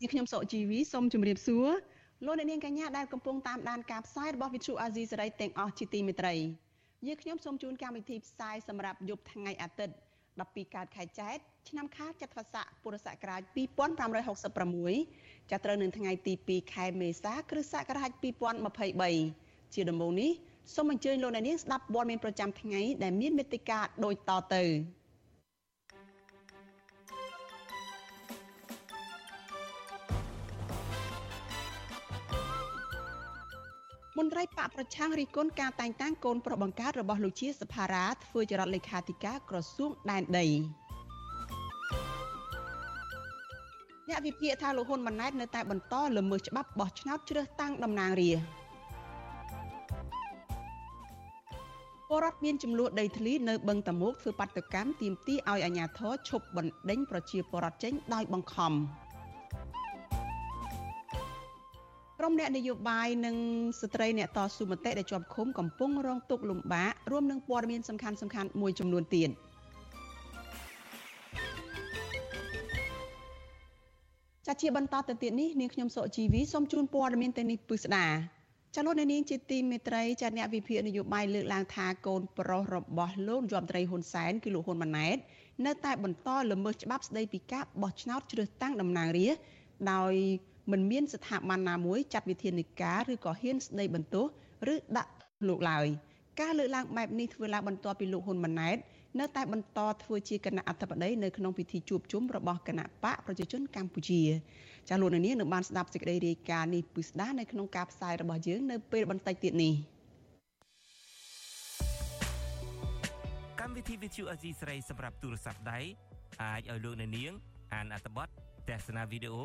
ជាខ្ញុំសុកជីវីសូមជម្រាបសួរលោកអ្នកនាងកញ្ញាដែលកំពុងតាមដានការផ្សាយរបស់ Vuthu Azizi Serai ទាំងអស់ជាទីមេត្រីយើងខ្ញុំសូមជូនកម្មវិធីផ្សាយសម្រាប់យប់ថ្ងៃអាទិត្យ12កើតខែចែកឆ្នាំខាលចត្វាស័កពុរសករាជ2566ចាប់ត្រូវនៅថ្ងៃទី2ខែមេសាគ្រិស្តសករាជ2023ជាដំបូងនេះសូមអញ្ជើញលោកអ្នកនាងស្ដាប់ព័ត៌មានប្រចាំថ្ងៃដែលមានមេត្តាដូចតទៅ មន្ត្រីបកប្រឆាំងរិះគន់ការតែងតាំងកូនប្រុសបង្កើតរបស់លោកជាសភារាធ្វើជារដ្ឋលេខាធិការក្រសួងដែនដីអ្នកវិភាគថាលោកហ៊ុនម៉ាណែតនៅតែបន្តល្មើសច្បាប់បោះឆ្នោតជ្រើសតាំងតំណាងរាស្ត្រពលរដ្ឋមានចំនួនដីធ្លីនៅបឹងតមោកធ្វើបាតកម្មទាមទារឲ្យអាជ្ញាធរឈប់បណ្ដេញប្រជាពលរដ្ឋចេញដោយបង្ខំ។ ក្រុមអ្នកនយោបាយនិងស្ត្រីអ្នកតស៊ូមតិដែលជាប់ឃុំកំពុងរងទុក្ខលំបាករួមនឹងព័ត៌មានសំខាន់សំខាន់មួយចំនួនទៀតចាជាបន្តទៅទៀតនេះនាងខ្ញុំសុជីវីសូមជូនព័ត៌មានទៅនេះពិស្ដាចលនានាងជាទីមេត្រីចាអ្នកវិភាគនយោបាយលើកឡើងថាកូនប្រុសរបស់លោកយមត្រីហ៊ុនសែនគឺលោកហ៊ុនម៉ាណែតនៅតែបន្តល្មើសច្បាប់ស្តីពីការបោះឆ្នោតជ្រើសតាំងតំណាងរាស្ត្រដោយ មិនមានស្ថាប័នណាមួយចាត់វិធានការឬក៏ហ៊ានស្ដីបន្ទោសឬដាក់លោកឡើយការលើកឡើងបែបនេះធ្វើឡើងបន្ទាប់ពីលោកហ៊ុនម៉ាណែតនៅតែបន្តធ្វើជាគណៈអធិបតីនៅក្នុងពិធីជួបជុំរបស់គណៈបកប្រជាជនកម្ពុជាចាលោកនាងនឹងបានស្ដាប់សេចក្តីរាយការណ៍នេះពិស្ដានៅក្នុងការផ្សាយរបស់យើងនៅពេលបន្តិចទៀតនេះកម្មវិធី Vithu Azizi ស្រីសម្រាប់ទូរស័ព្ទដៃអាចឲ្យលោកនាង អានអត្ថបទទស្សនាវីដេអូ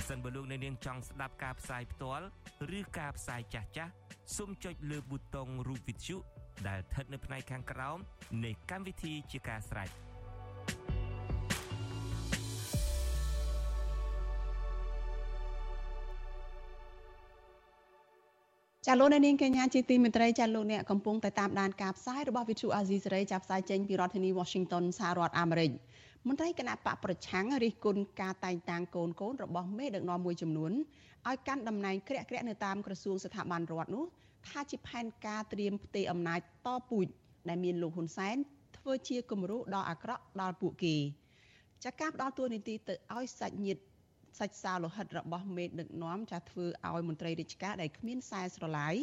ប្រសិនបើលោកអ្នកនាងចង់ស្ដាប់ការផ្សាយផ្ទាល់ឬការផ្សាយចាស់ចាស់សូមចុចលើប៊ូតុងរូបវិទ្យុដែលស្ថិតនៅផ្នែកខាងក្រោមនៃកម្មវិធីជាការស្រេចចាលោកនាងកញ្ញាជាទីមេត្រីចាលោកអ្នកកំពុងតែតាមដានការផ្សាយរបស់ Vithu Azizi សេរីចាប់ផ្សាយចេញពីរដ្ឋធានី Washington សហរដ្ឋអាមេរិក មន្ត្រីគណៈបកប្រឆាំងរិះគន់ការតែងតាំងកូនកូនរបស់មេដឹកនាំមួយចំនួនឲ្យកាន់តំណែងក្រាក់ក្រាក់នៅតាមក្រសួងស្ថាប័នរដ្ឋនោះថាជាផែនការត្រៀមផ្ទេរអំណាចតពូជដែលមានលោកហ៊ុនសែនធ្វើជាគំរូដ៏អាក្រក់ដល់ពួកគេចាការផ្ដល់តួនាទីទៅឲ្យសាច់ញាតិសាច់សាលោហិតរបស់មេដឹកនាំចាធ្វើឲ្យមន្ត្រីរាជការដែលគ្មានខ្សែស្រឡាយ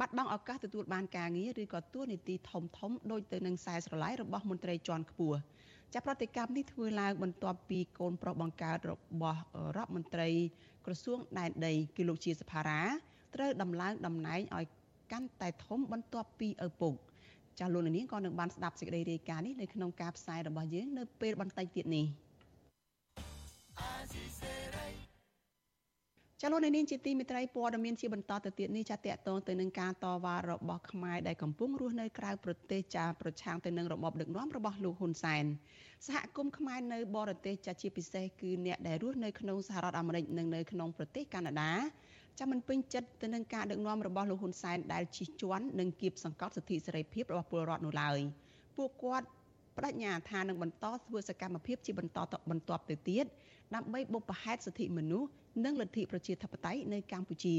បាត់បង់ឱកាសទទួលបានការងារឬក៏តួនាទីធំធំដូចទៅនឹងខ្សែស្រឡាយរបស់មន្ត្រីជាន់ខ្ពស់ ចាប្រតិកម្មនេះធ្វើឡើងបន្ទាប់ពីកូនប្រុសបង្កើតរបស់រដ្ឋមន្ត្រី ក្រសួងដែនដីគឺលោកជាសភារាត្រូវដំឡើងតំណែងឲ្យកាន់តែធំបន្ទាប់ពីឪពុកចាលោកនាងក៏នឹងបានស្ដាប់សេចក្តីរាយការណ៍នេះនៅក្នុងការផ្សាយរបស់យើងនៅពេលបន្តិចទៀតនេះ ចលនានាងជាទីមេត្រីព័ត៌មានជាបន្តទៅទៀតនេះចាតកតងទៅនឹងការតវ៉ារបស់ខ្មែរដែលកំពុងរស់នៅក្រៅប្រទេសចាប្រឆាំងទៅនឹងរបបដឹកនាំរបស់លោកហ៊ុនសែនសហគមន៍ខ្មែរនៅបរទេសចាជាពិសេសគឺអ្នកដែលរស់នៅក្នុងសហរដ្ឋអាមេរិកនិងនៅក្នុងប្រទេសកាណាដាចាំមិនពេញចិត្តទៅនឹងការដឹកនាំរបស់លោកហ៊ុនសែនដែលជិះជាន់និងគៀបសង្កត់សិទ្ធិសេរីភាពរបស់ពលរដ្ឋនោះឡើយពួកគាត់បដិញ្ញាថានឹងបន្តធ្វើសកម្មភាពជាបន្តបន្ទាប់ទៅទៀត ដើម្បីបុព្វហេតុសិទ្ធិមនុស្សនិងលទ្ធិប្រជាធិបតេយ្យនៅកម្ពុជា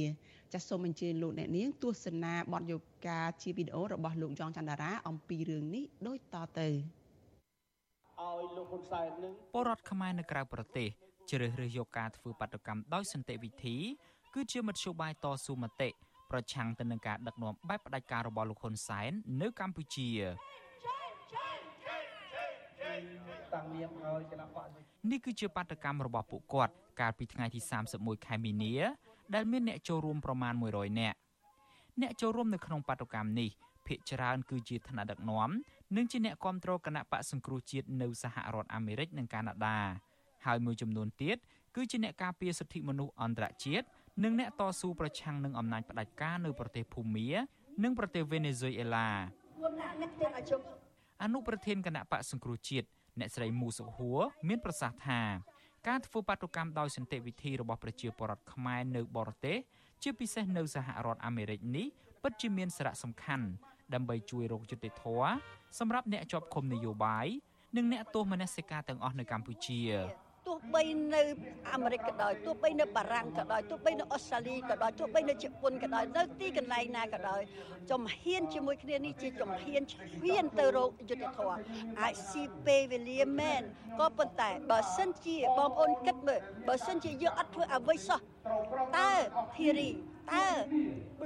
ចាសសូមអញ្ជើញលោកអ្នកនាងទស្សនាបទយកាជាវីដេអូរបស់លោកយ៉ងច័ន្ទរាអំពីរឿងនេះដូចតទៅឲ្យលោកហ៊ុនសែននឹងបរដ្ឋខ្មែរនៅក្រៅប្រទេសជ្រើសរើសយកការធ្វើបាតកម្មដោយសន្តិវិធី គឺជាមធ្យោបាយតស៊ូមតិប្រឆាំងទៅនឹងការដឹកនាំបែបផ្ដាច់ការរបស់លោកហ៊ុនសែននៅកម្ពុជា តាំងនាមឲ្យគណៈបកនេះគឺជាបាតកម្មរបស់ពួកគាត់កាលពីថ្ងៃទី31ខែមីនាដែលមានអ្នកចូលរួមប្រមាណ100នាក់អ្នកចូលរួមនៅក្នុងបាតុកម្មនេះភាគច្រើនគឺជាថ្នាក់ដឹកនាំនិងជាអ្នកគ្រប់គ្រងគណៈបកសង្គ្រោះជាតិនៅសហរដ្ឋអាមេរិកនិងកាណាដាហើយមួយចំនួនទៀតគឺជាអ្នកការពារសិទ្ធិមនុស្សអន្តរជាតិនិងអ្នកតស៊ូប្រឆាំងនឹងអំណាចផ្ដាច់ការនៅប្រទេសភូមា និងប្រទេសវេណេស៊ុយអេឡា អនុប្រធានគណៈបកសង្គ្រោះជាតិអ្នកស្រីមូសុហួរមានប្រសាសន៍ថាការធ្វើបាតុកម្មដោយសន្តិវិធីរបស់ប្រជាពលរដ្ឋខ្មែរនៅបរទេសជាពិសេសនៅសហរដ្ឋអាមេរិកនេះពិតជាមានសារៈសំខាន់ដើម្បីជួយរកយុត្តិធម៌សម្រាប់អ្នកជាប់ឃុំនយោបាយនិងអ្នកទោសមនសិការទាំងអស់នៅកម្ពុជា ទោះបីនៅអាមេរិកក៏ដោយទោះបីនៅបារាំងក៏ដោយទោះបីនៅអូស្ត្រាលីក៏ដោយទោះបីនៅជប៉ុនក៏ដោយនៅទីកន្លែងណាក៏ដោយចំហ៊ានជាមួយគ្នានេះជាចំហ៊ានឈានទៅរកយុទ្ធធម៌អាចស៊ីពេលវេលាមែនក៏ប៉ុន្តែបើសិនជាបងប្អូនគិតមើលបើសិនជាយើងអត់ធ្វើអ្វីសោះតើធីរីតើ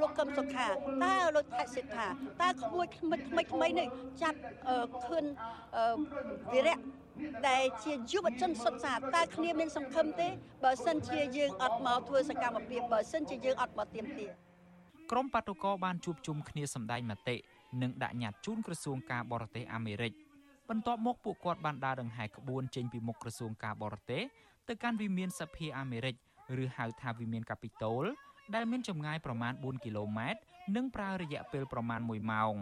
លោកកឹមសុខាតើលោកថៃសិដ្ឋាតើក្មួយថ្មីថ្មីថ្មីនេះចាប់ខឿនវិរៈ ដែលជាយុវជនសុទ្ធសាធតើគ្នាមានសង្ឃឹមទេបើសិនជាយើងអត់មកធ្វើសកម្មភាពបើសិនជាយើងអត់មកទៀមទាក្រមបាតុករបានជួបជុំគ្នាសម្ដែងមតិនិងដាក់ញត្តិជូនក្រសួងការបរទេសអាមេរិកបន្ទាប់មកពួកគាត់បានដើរដង្ហែក្បួនចេញពីមុខក្រសួងការបរទេសទៅកាន់វិមានសភាអាមេរិកឬហៅថាវិមានកាពីតូលដែលមានចម្ងាយប្រមាណ4គីឡូម៉ែត្រនិងប្រើរយៈពេលប្រមាណ1ម៉ោង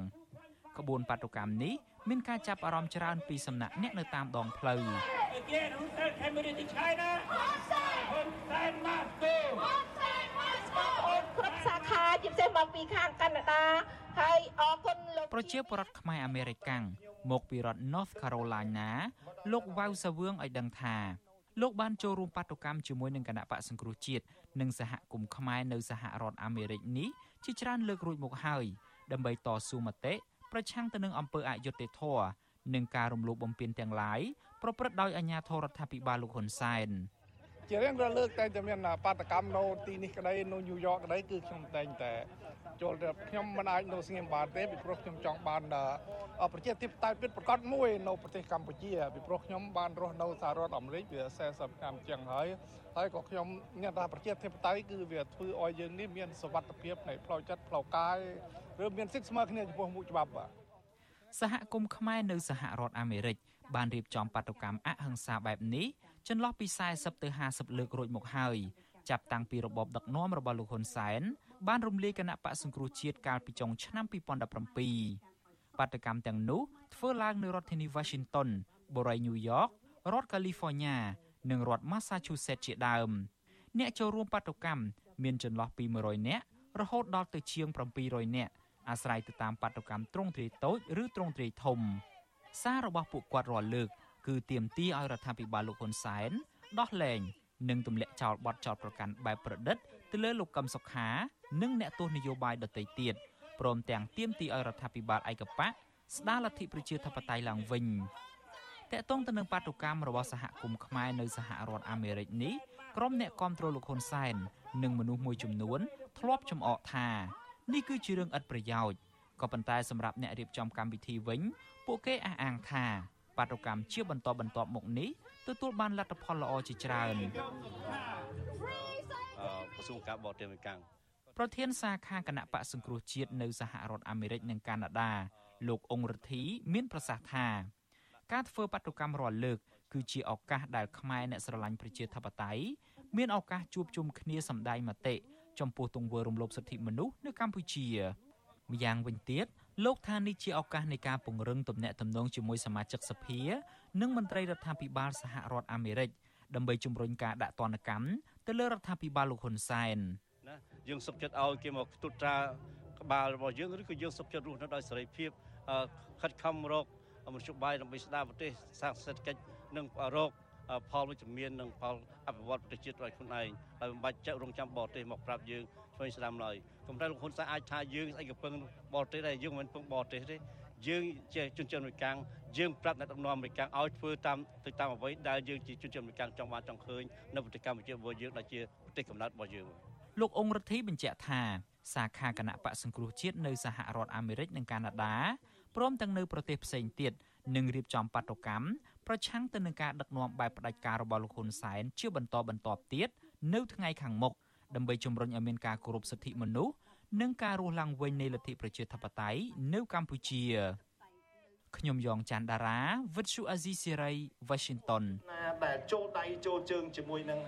ក្បួនបាតុកម្មនេះ មានការចាប់អារម្មណ៍ច្រើនពីសំណាក់អ្នកនៅតាមដងផ្លូវគ្រប់សាខាជាពិសេសមកពីខាងកាណាដាហើយអរគុណលោកប្រជាពលរដ្ឋខ្មែរអាមេរិកាំងមកពីរដ្ឋ North Carolina លោកវ៉ៅសាវឿងឲ្យដឹងថាលោកបានចូលរួមបាតុកម្មជាមួយនឹងគណៈបកសង្គ្រោះជាតិនិងសហគមន៍ខ្មែរនៅសហរដ្ឋអាមេរិកនេះជាច្រើនលើករួចមកហើយដើម្បីតស៊ូមតិ ប្រឆាំងទៅនឹងអំពើអយុត្តិធម៌និងការរំលោភបំពានទាំងឡាយប្រព្រឹត្តដោយអាជ្ញាធររដ្ឋាភិបាលលោកហ៊ុនសែនជារៀងរាល់លើកតែតែមានបាតកម្មនៅទីនេះក្តីនៅញូវយ៉កក្តីគឺខ្ញុំតែងតែចូលទៅខ្ញុំមិនអាចនៅស្ងៀមបានទេពីព្រោះខ្ញុំចង់បានប្រជាធិបតេយ្យពិតប្រាកដមួយនៅប្រទេសកម្ពុជាពីព្រោះខ្ញុំបានរស់នៅសហរដ្ឋអាមេរិកវា40ឆ្នាំជាងហើយហើយក៏ខ្ញុំមានថាប្រជាធិបតេយ្យគឺវាធ្វើឲ្យយើងនេះមានសវត្ថភាពនៃផ្លូវចិត្តផ្លូវកាយ ឬមានសិទ្ធិស្មើគ្នាចំពោះមុខច្បាប់បាទសហគមន៍ខ្មែរនៅសហរដ្ឋអាមេរិកបានរៀបចំបាតុកម្មអហិង្សាបែបនេះចន្លោះពី40ទៅ50លើករួចមកហើយចាប់តាំងពីរបបដឹកនាំរបស់លោកហ៊ុនសែនបានរំលាយគណៈបកសង្គ្រោះជាតិកាលពីចុងឆ្នាំ2017បាតកម្មទាំងនោះធ្វើឡើងនៅរដ្ឋធានី Washington បូរី New York រដ្ឋ California និងរដ្ឋ Massachusetts ជាដើម អ្នកចូលរួមបាតុកម្មមានចន្លោះពី100នាក់រហូតដល់ទៅជាង700នាក់ អាស្រ័យទៅតាមបាតុកម្មទ្រង់ទ្រាយតូចឬទ្រង់ទ្រាយធំ សាររបស់ពួកគាត់រាល់លើក គឺទាមទារឲ្យរដ្ឋាភិបាលលោកហ៊ុនសែនដោះលែងនិងទម្លាក់ចោលបទចោទប្រកាន់បែបប្រឌិតទៅលើលោកកឹមសុខា និងអ្នកទស្សនយោបាយដទៃទៀតព្រមទាំងទាមទារឲ្យរដ្ឋាភិបាលឯកបកស្ដារលទ្ធិប្រជាធិបតេយ្យឡើងវិញតកតងទៅនឹងបាតុកម្មរបស់សហគមន៍ខ្មែរនៅសហរដ្ឋអាមេរិកនេះក្រុមអ្នកគាំទ្រលោកហ៊ុនសែននិងមនុស្សមួយចំនួនធ្លាប់ចំអកថា នេះគឺជារឿងឥតប្រយោជន៍ក៏ប៉ុន្តែសម្រាប់អ្នករៀបចំកម្មវិធីវិញ ពួកគេអះអាងថាបាតុកម្មជាបន្តបន្ទាប់មកនេះទទួលបានលទ្ធផលល្អជាច្រើនក្រសួងការបរទេសអមេរិកប្រធានសាខាគណៈបកសង្គ្រោះជាតិនៅសហរដ្ឋអាមេរិកនិងកាណាដា លោកអង្គរិទ្ធីមានប្រសាសន៍ថាការធ្វើបាតុកម្មរាល់លើក គឺជាឱកាសដែលខ្មែរអ្នកស្រឡាញ់ប្រជាធិបតេយ្យមានឱកាសជួបជុំគ្នាសម្ដែងមតិ ចំពោះទង្វើរំលោភសិទ្ធិមនុស្សនៅកម្ពុជាម្យ៉ាងវិញទៀតលោកថានេះជាឱកាសនៃការពង្រឹងទំនាក់ទំនងជាមួយសមាជិកសភា និងមន្ត្រីរដ្ឋាភិបាលសហរដ្ឋអាមេរិកដើម្បីជំរុញការដាក់ទណ្ឌកម្មទៅលើរដ្ឋាភិបាលលោកហ៊ុនសែនណាយើងសុខចិត្តឲ្យគេមកទុតត្រាក្បាលរបស់យើងឬក៏យើងសុខចិត្តរស់នៅដោយសេរីភាពខិតខំរកមធ្យោបាយដើម្បីស្ដារប្រទេសសាស្ត្រសេដ្ឋកិច្ចនិងរក ផលវិជ្ជមាននិងផលអភិវឌ្ឍប្រទេសជាតិដោយខ្លួនឯងហើយមិនបាច់ចាក់រងចាំបរទេសមកប្រាប់យើងឆ្វេងស្ដាំឡើយកំតែលោកហ៊ុនសែនអាចថាយើងស្អីក៏ពឹងបរទេសដែរយើងមិនពឹងបរទេសទេយើងជាជនជាតិអមេរិកាំងយើងប្រាប់អ្នកដឹកនាំអមេរិកាំងឲ្យធ្វើតាមទៅតាមអ្វីដែលយើងជាជនជាតិអមេរិកាំងចង់បានចង់ឃើញនៅប្រទេសកម្ពុជារបស់យើងដែលជាប្រទេសកំណើតរបស់យើងលោកអង្គរដ្ឋីបញ្ជាក់ថាសាខាគណៈបកសង្គ្រោះជាតិនៅសហរដ្ឋអាមេរិកនិងកាណាដាព្រមទាំងនៅប្រទេសផ្សេងទៀតនឹងរៀបចំបាតុកម្ម ប្រឆាំងទៅនឹងការដឹកនាំបែបផ្ដាច់ការរបស់លោកហ៊ុនសែនជាបន្តបន្ទាប់ទៀតនៅថ្ងៃខាងមុខដើម្បីជំរុញឲ្យមានការគោរពសិទ្ធិមនុស្សនិងការរស់ឡើងវិញនៃលទ្ធិប្រជាធិបតេយ្យនៅកម្ពុជាខ្ញុំយ៉ងច័ន្ទដារាវិទ្យុអាស៊ីសេរី Washington ណាដែលចូលដៃចូលជើងជាមួយនឹង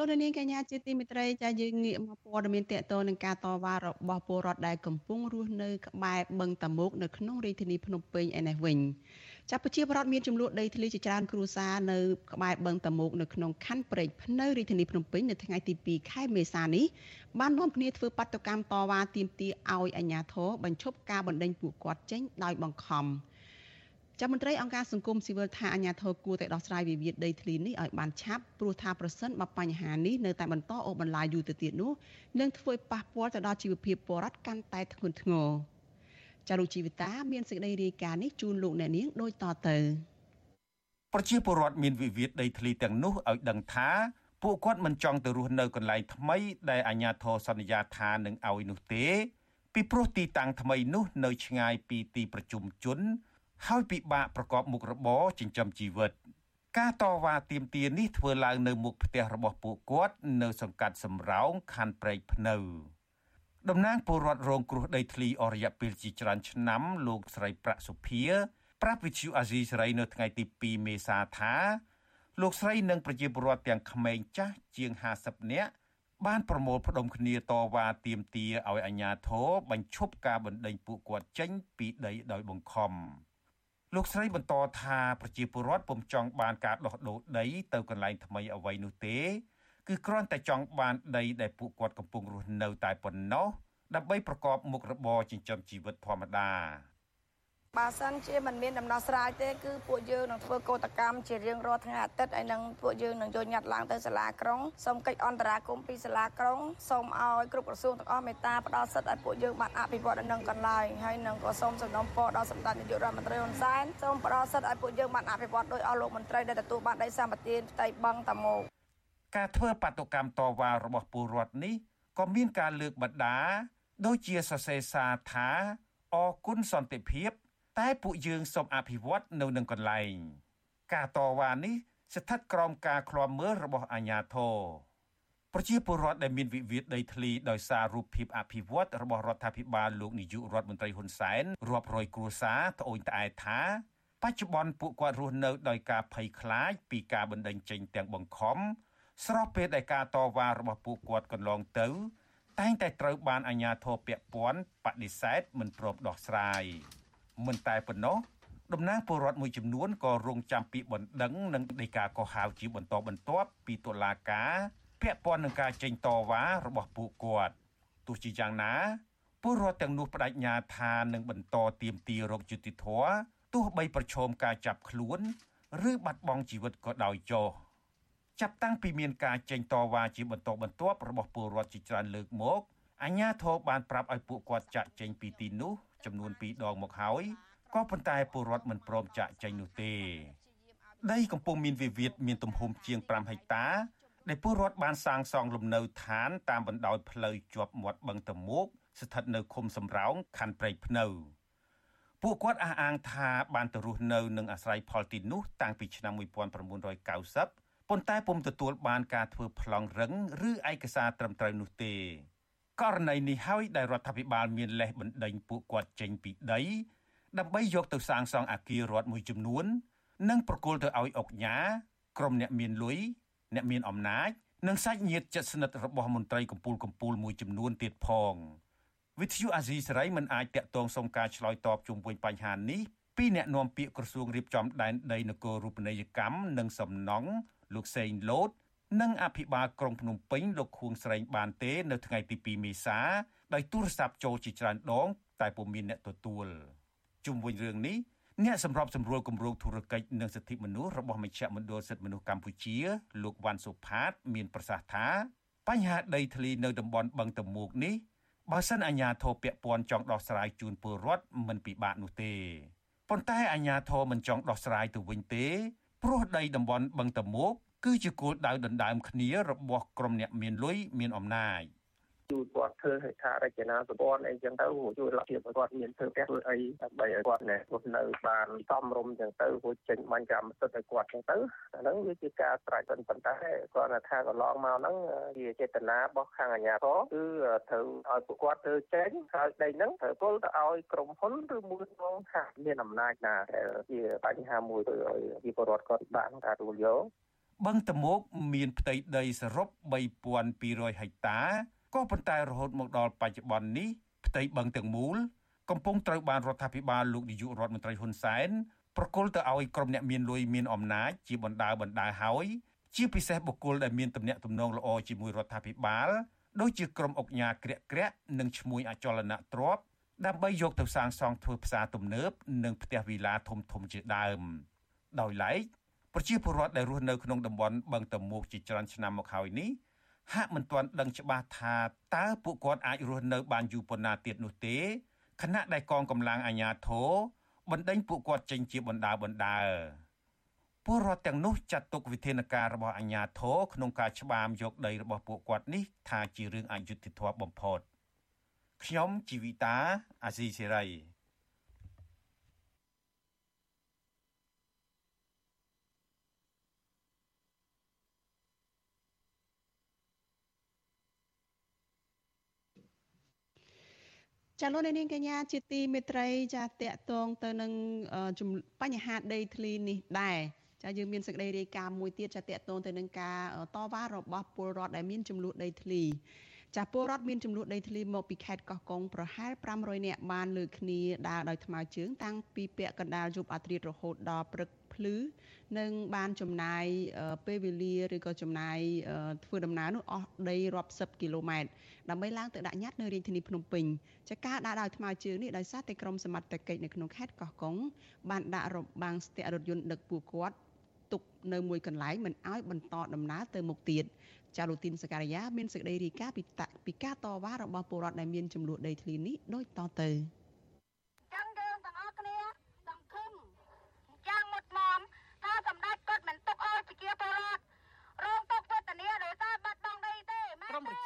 លោកនាងកញ្ញាជាទីមេត្រីចាយើងងាកមកព័ត៌មានតកតនឹងការតវ៉ារបស់ពលរដ្ឋដែលកំពុងរស់នៅក្បែរបឹងតាមុកនៅក្នុងរាជធានីភ្នំពេញឯនេះវិញចាប់ប្រជាពលរដ្ឋមានចំនួនដីធ្លីជាច្រើនគ្រួសារនៅក្បែរបឹងតាមុកនៅក្នុងខណ្ឌព្រែកភ្នៅរាជធានីភ្នំពេញនៅថ្ងៃទី2ខែមេសានេះបាននាំគ្នាធ្វើបាតុកម្មតវ៉ាទាមទារឲ្យអាជ្ញាធរបញ្ឈប់ការបណ្តេញពួកគាត់ចេញដោយបង្ខំ ចាំមន្ត្រីអង្គការសង្គមស៊ីវិលថាអាញាធរគួរតែដោះស្រាយវិវាទដីធ្លីនេះឲ្យបានឆាប់ព្រោះថាប្រសិនបើបញ្ហានេះនៅតែបន្តអូសបន្លាយយូរទៅទៀតនោះនឹងធ្វើឲ្យប៉ះពាល់ទៅដល់ជីវភាពពលរដ្ឋកាន់តែធ្ងន់ធ្ងរចារុជីវិតាមានសេចក្តីរាយការណ៍នេះជូនលោកអ្នកនាងដូចតទៅប្រជាពលរដ្ឋមានវិវាទដីធ្លីទាំងនោះឲ្យដឹងថាពួកគាត់មិនចង់ទៅរស់នៅកន្លែងថ្មីដែលអាជ្ញាធរសន្យាថានឹងឲ្យនោះទេ ពីព្រោះទីតាំងថ្មីនោះនៅឆ្ងាយពីទីប្រជុំជន ហើយពិបាកប្រកបមុខរបរចិញ្ចឹមជីវិត ការតវ៉ាទាមទារនេះធ្វើឡើងនៅមុខផ្ទះរបស់ពួកគាត់ នៅសង្កាត់សំរោងខណ្ឌព្រែកភ្នៅតំណាងពលរដ្ឋរងគ្រោះដីធ្លីអស់រយៈពេលជាច្រើនឆ្នាំលោកស្រីប្រាក់សុភាប្រាប់វិទ្យុអាស៊ីសេរីនៅថ្ងៃទី2មេសាថាលោកស្រីនិងប្រជាពលរដ្ឋទាំងក្មេងចាស់ជាង50នាក់បានប្រមូលផ្ដុំគ្នាតវ៉ាទាមទារឲ្យអាជ្ញាធរបញ្ឈប់ការបណ្តេញពួកគាត់ចេញពីដីដោយបង្ខំ។ លោកស្រីបន្តថាប្រជាពលរដ្ឋពុំចង់បានការដោះដូរដីទៅកន្លែងថ្មីអ្វីនោះទេ គឺគ្រាន់តែចង់បានដីដែលពួកគាត់កំពុងរស់នៅតែប៉ុណ្ណោះដើម្បីប្រកបមុខរបរចិញ្ចឹមជីវិតធម្មតា បើសិនជាមិនមានដំណោះស្រាយទេគឺពួកយើងនឹងធ្វើកោតកម្មជារៀងរាល់ថ្ងៃអាទិត្យហើយនឹងពួកយើងនឹងយកញត្តិឡើងទៅសាលាក្រុងសូមកិច្ចអន្តរាគមន៍ពីសាលាក្រុងសូមឲ្យគ្រប់ក្រសួងទាំងអស់មេត្តាផ្ដល់សិទ្ធិឲ្យពួកយើងបានអភិវឌ្ឍនៅនឹងកន្លែងហើយនឹងក៏សូមសំណូមពរដល់សម្ដេចនាយករដ្ឋមន្ត្រីហ៊ុនសែនសូមផ្ដល់សិទ្ធិឲ្យពួកយើងបានអភិវឌ្ឍដោយអស់លោកមន្ត្រីដែលទទួលបានដីសម្បត្តិផ្ទៃបឹងតាមកការធ្វើបាតុកម្មតវ៉ារបស់ពលរដ្ឋនេះក៏មានការលើកបដា ដូចជាសរសេរសារថាអគុណសន្តិភាព តែពួកយើងសូមអភិវឌ្ឍនៅនឹងកន្លែង ការតវ៉ានេះស្ថិតក្រោមការឃ្លាំមើលរបស់អាជ្ញាធរប្រជាពលរដ្ឋដែលមានវិវាទដីធ្លីដោយសាររូបភាពអភិវឌ្ឍរបស់រដ្ឋាភិបាលលោកនាយករដ្ឋមន្ត្រីហ៊ុនសែនរាប់រយគ្រួសារត្អូញត្អែថា បច្ចុប្បន្នពួកគាត់រស់នៅដោយការភ័យខ្លាចពីការបណ្តេញចេញទាំងបង្ខំស្របពេលដែលការតវ៉ារបស់ពួកគាត់កន្លងទៅ តែងតែត្រូវបានអាជ្ញាធរពាក់ព័ន្ធបដិសេធមិនព្រមដោះស្រាយ។ មិនតែប៉ុណ្ណោះតំណាងពលរដ្ឋមួយចំនួនក៏រងចាំពីបណ្ដឹងនិងដីកាកោះហៅជាបន្តបន្ទាប់ពីតុលាការពាក់ព័ន្ធនឹងការចេញតវ៉ារបស់ពួកគាត់ទោះជាយ៉ាងណាពលរដ្ឋទាំងនោះបដិញ្ញាថានឹងបន្តទៀមទារោគយុតិធធទោះបីប្រឈមការចាប់ខ្លួន ឬបាត់បង់ជីវិតក៏ដោយចុះចាប់តាំងពីមានការចេញតវ៉ាជាបន្តបន្ទាប់របស់ពលរដ្ឋជាច្រើនលើកមកអញ្ញាធរបានប្រាប់ឲ្យពួកគាត់ចាក់ចេញពីទីនោះ ចំនួន2ដងមកហើយក៏ប៉ុន្តែពលរដ្ឋមិនព្រមចាក់ចែងនោះទេ ដីកំពុងមានវិវាទមានទំហំជាង5ហិកតាដែលពលរដ្ឋបានសាងសង់លំនៅឋានតាមបណ្ដោយផ្លូវជាប់មាត់បឹងតមោកស្ថិតនៅឃុំសំរោងខណ្ឌព្រែកភ្នៅពួកគាត់អះអាងថាបានទៅរស់នៅនិងអាស្រ័យផលទីនោះតាំងពីឆ្នាំ1990ប៉ុន្តែពុំទទួលបានការធ្វើប្លង់រឹងឬឯកសារត្រឹមត្រូវនោះទេ ករណីនេះហើយដែលរដ្ឋាភិបាលមានលេសបណ្ដេញពួកគាត់ចេញពីដី ដើម្បីយកទៅសាងសង់អគាររដ្ឋមួយចំនួន និងប្រគល់ទៅឲ្យអុកញ៉ាក្រុមអ្នកមានលុយអ្នកមានអំណាច និងសាច់ញាតិជិតស្និទ្ធរបស់មន្ត្រីកម្ពូលកម្ពូលមួយចំនួនទៀតផងវិទ្យុអាស៊ីសេរីមិនអាចតាក់ទងសុំការឆ្លើយតបជុំវិញបញ្ហានេះពីអ្នកនាំពាក្យក្រសួងរៀបចំដែនដីនគររូបនីយកម្មនិងសំណង់លោកសេងលូត និងអភិបាលក្រុងភ្នំពេញលោកខួងស្រេងបានទេ នៅថ្ងៃទី2មេសាដោយទូរស័ព្ទចូលជាច្រើនដង តែពុំមានអ្នកទទួលជុំវិញរឿងនេះអ្នកសម្របសម្រួលគម្រោងធុរកិច្ចនិងសិទ្ធិមនុស្សរបស់មជ្ឈមណ្ឌលសិទ្ធិមនុស្សកម្ពុជា លោកវ៉ាន់សុផាត មានប្រសាសន៍ថាបញ្ហាដីធ្លីនៅតំបន់បឹងតមោកនេះបើសិនអាជ្ញាធរពាក់ព័ន្ធចង់ដោះស្រាយជូនពលរដ្ឋមិនពិបាកនោះទេប៉ុន្តែអាជ្ញាធរមិនចង់ដោះស្រាយទៅវិញទេព្រោះដីតំបន់បឹងតមោក គឺជាគោលដៅដណ្ដើមគ្នារបស់ក្រុមអ្នកមានលុយមានអំណាចជួយគាត់ធ្វើហេដ្ឋារចនាសម្ព័ន្ធអីចឹងទៅជួយលទ្ធភាពគាត់មានធ្វើផ្ទះធ្វើអីដើម្បីឲ្យគាត់ណែរស់នៅបានសមរម្យចឹងទៅរួចចេញបាញ់កម្មសិទ្ធិឲ្យគាត់ចឹងទៅអាហ្នឹងវាជាការស្រេចប៉ុន្តែគាត់ថាកន្លងមកហ្នឹងជាចេតនារបស់ខាងអាជ្ញាធរគឺត្រូវឲ្យពួកគាត់ធ្វើចេញហើយដីហ្នឹងត្រូវពលទៅឲ្យក្រុមហ៊ុនឬមួយក្នុងខាងមានអំណាចណាដែលជាបញ្ហាមួយទៅឲ្យប្រជាពលរដ្ឋគាត់បានការទទួលយក បឹងតមោកមានផ្ទៃដីសរុប3200ហិកតាក៏ប៉ុន្តែរហូតមកដល់បច្ចុប្បន្ននេះផ្ទៃបឹងទាំងមូលកំពុងត្រូវបានរដ្ឋាភិបាលលោកនាយករដ្ឋមន្ត្រីហ៊ុនសែនប្រគល់ទៅឲ្យក្រុមអ្នកមានលុយមានអំណាចជាបណ្ដាបណ្ដាហើយជាពិសេសបុគ្គលដែលមានទំនាក់ទំនងល្អជាមួយរដ្ឋាភិបាលដូចជាក្រុមអុកញ៉ាក្រាក់ក្រាក់និងឈ្មោះអចលនៈទ្របដើម្បីយកទៅសាងសង់ធ្វើផ្សារទំនើបនិងផ្ទះវីឡាធំធំជាដើម ដោយឡែក ប្រជាពលរដ្ឋដែលរស់នៅក្នុងតំបន់បឹងតមោកជាច្រើនឆ្នាំមកហើយនេះហាក់មិនទាន់ដឹងច្បាស់ថាតើពួកគាត់អាចរស់នៅបានយូរប៉ុណ្ណាទៀតនោះទេខណៈដែលកងកម្លាំងអាជ្ញាធរបណ្ដេញពួកគាត់ចេញជាបណ្ដាបណ្ដាពលរដ្ឋទាំងនោះចាត់ទុកវិធានការរបស់អាជ្ញាធរក្នុងការច្បាមយកដីរបស់ពួកគាត់នេះថាជារឿងអយុត្តិធម៌បំផុតខ្ញុំជីវិតាអាស៊ីសេរី ចាលោកនាងកញ្ញាជាទីមេត្រីចាតកតងទៅនឹងបញ្ហាដីធ្លីនេះដែរចាយើងមានសេចក្តីរាយការណ៍មួយទៀតចាតកតងទៅនឹងការតវ៉ារបស់ពលរដ្ឋដែលមានចំនួនដីធ្លីចាពលរដ្ឋមានចំនួនដីធ្លីមកពីខេត្តកោះកុងប្រហែល500នាក់បានលើកគ្នាដើរដោយថ្មើរជើងតាំងពីពាក់កណ្ដាលយប់អាធ្រាត្ររហូតដល់ព្រឹក ភ្លឺនិងបានចំណាយពេលវេលាឬក៏ចំណាយធ្វើដំណើរនោះអស់ដីរាប់សិបគីឡូម៉ែត្រដើម្បីឡើងទៅដាក់ញត្តិនៅរាជធានីភ្នំពេញចាការដាក់ដោយថ្មើរជើងនេះដោយសារតែក្រុមសមត្ថកិច្ចនៅក្នុងខេត្តកោះកុងបានដាក់របាំងស្ទាក់រថយន្តដឹកពួកគាត់ទុកនៅមួយកន្លែងមិនឲ្យបន្តដំណើរទៅមុខទៀតចាលូទីនសការីយ៉ាមានសេចក្តីរាយការណ៍ពីពីការតវ៉ារបស់ពលរដ្ឋដែលមានចំនួនដីធ្លីនេះដូចតទៅ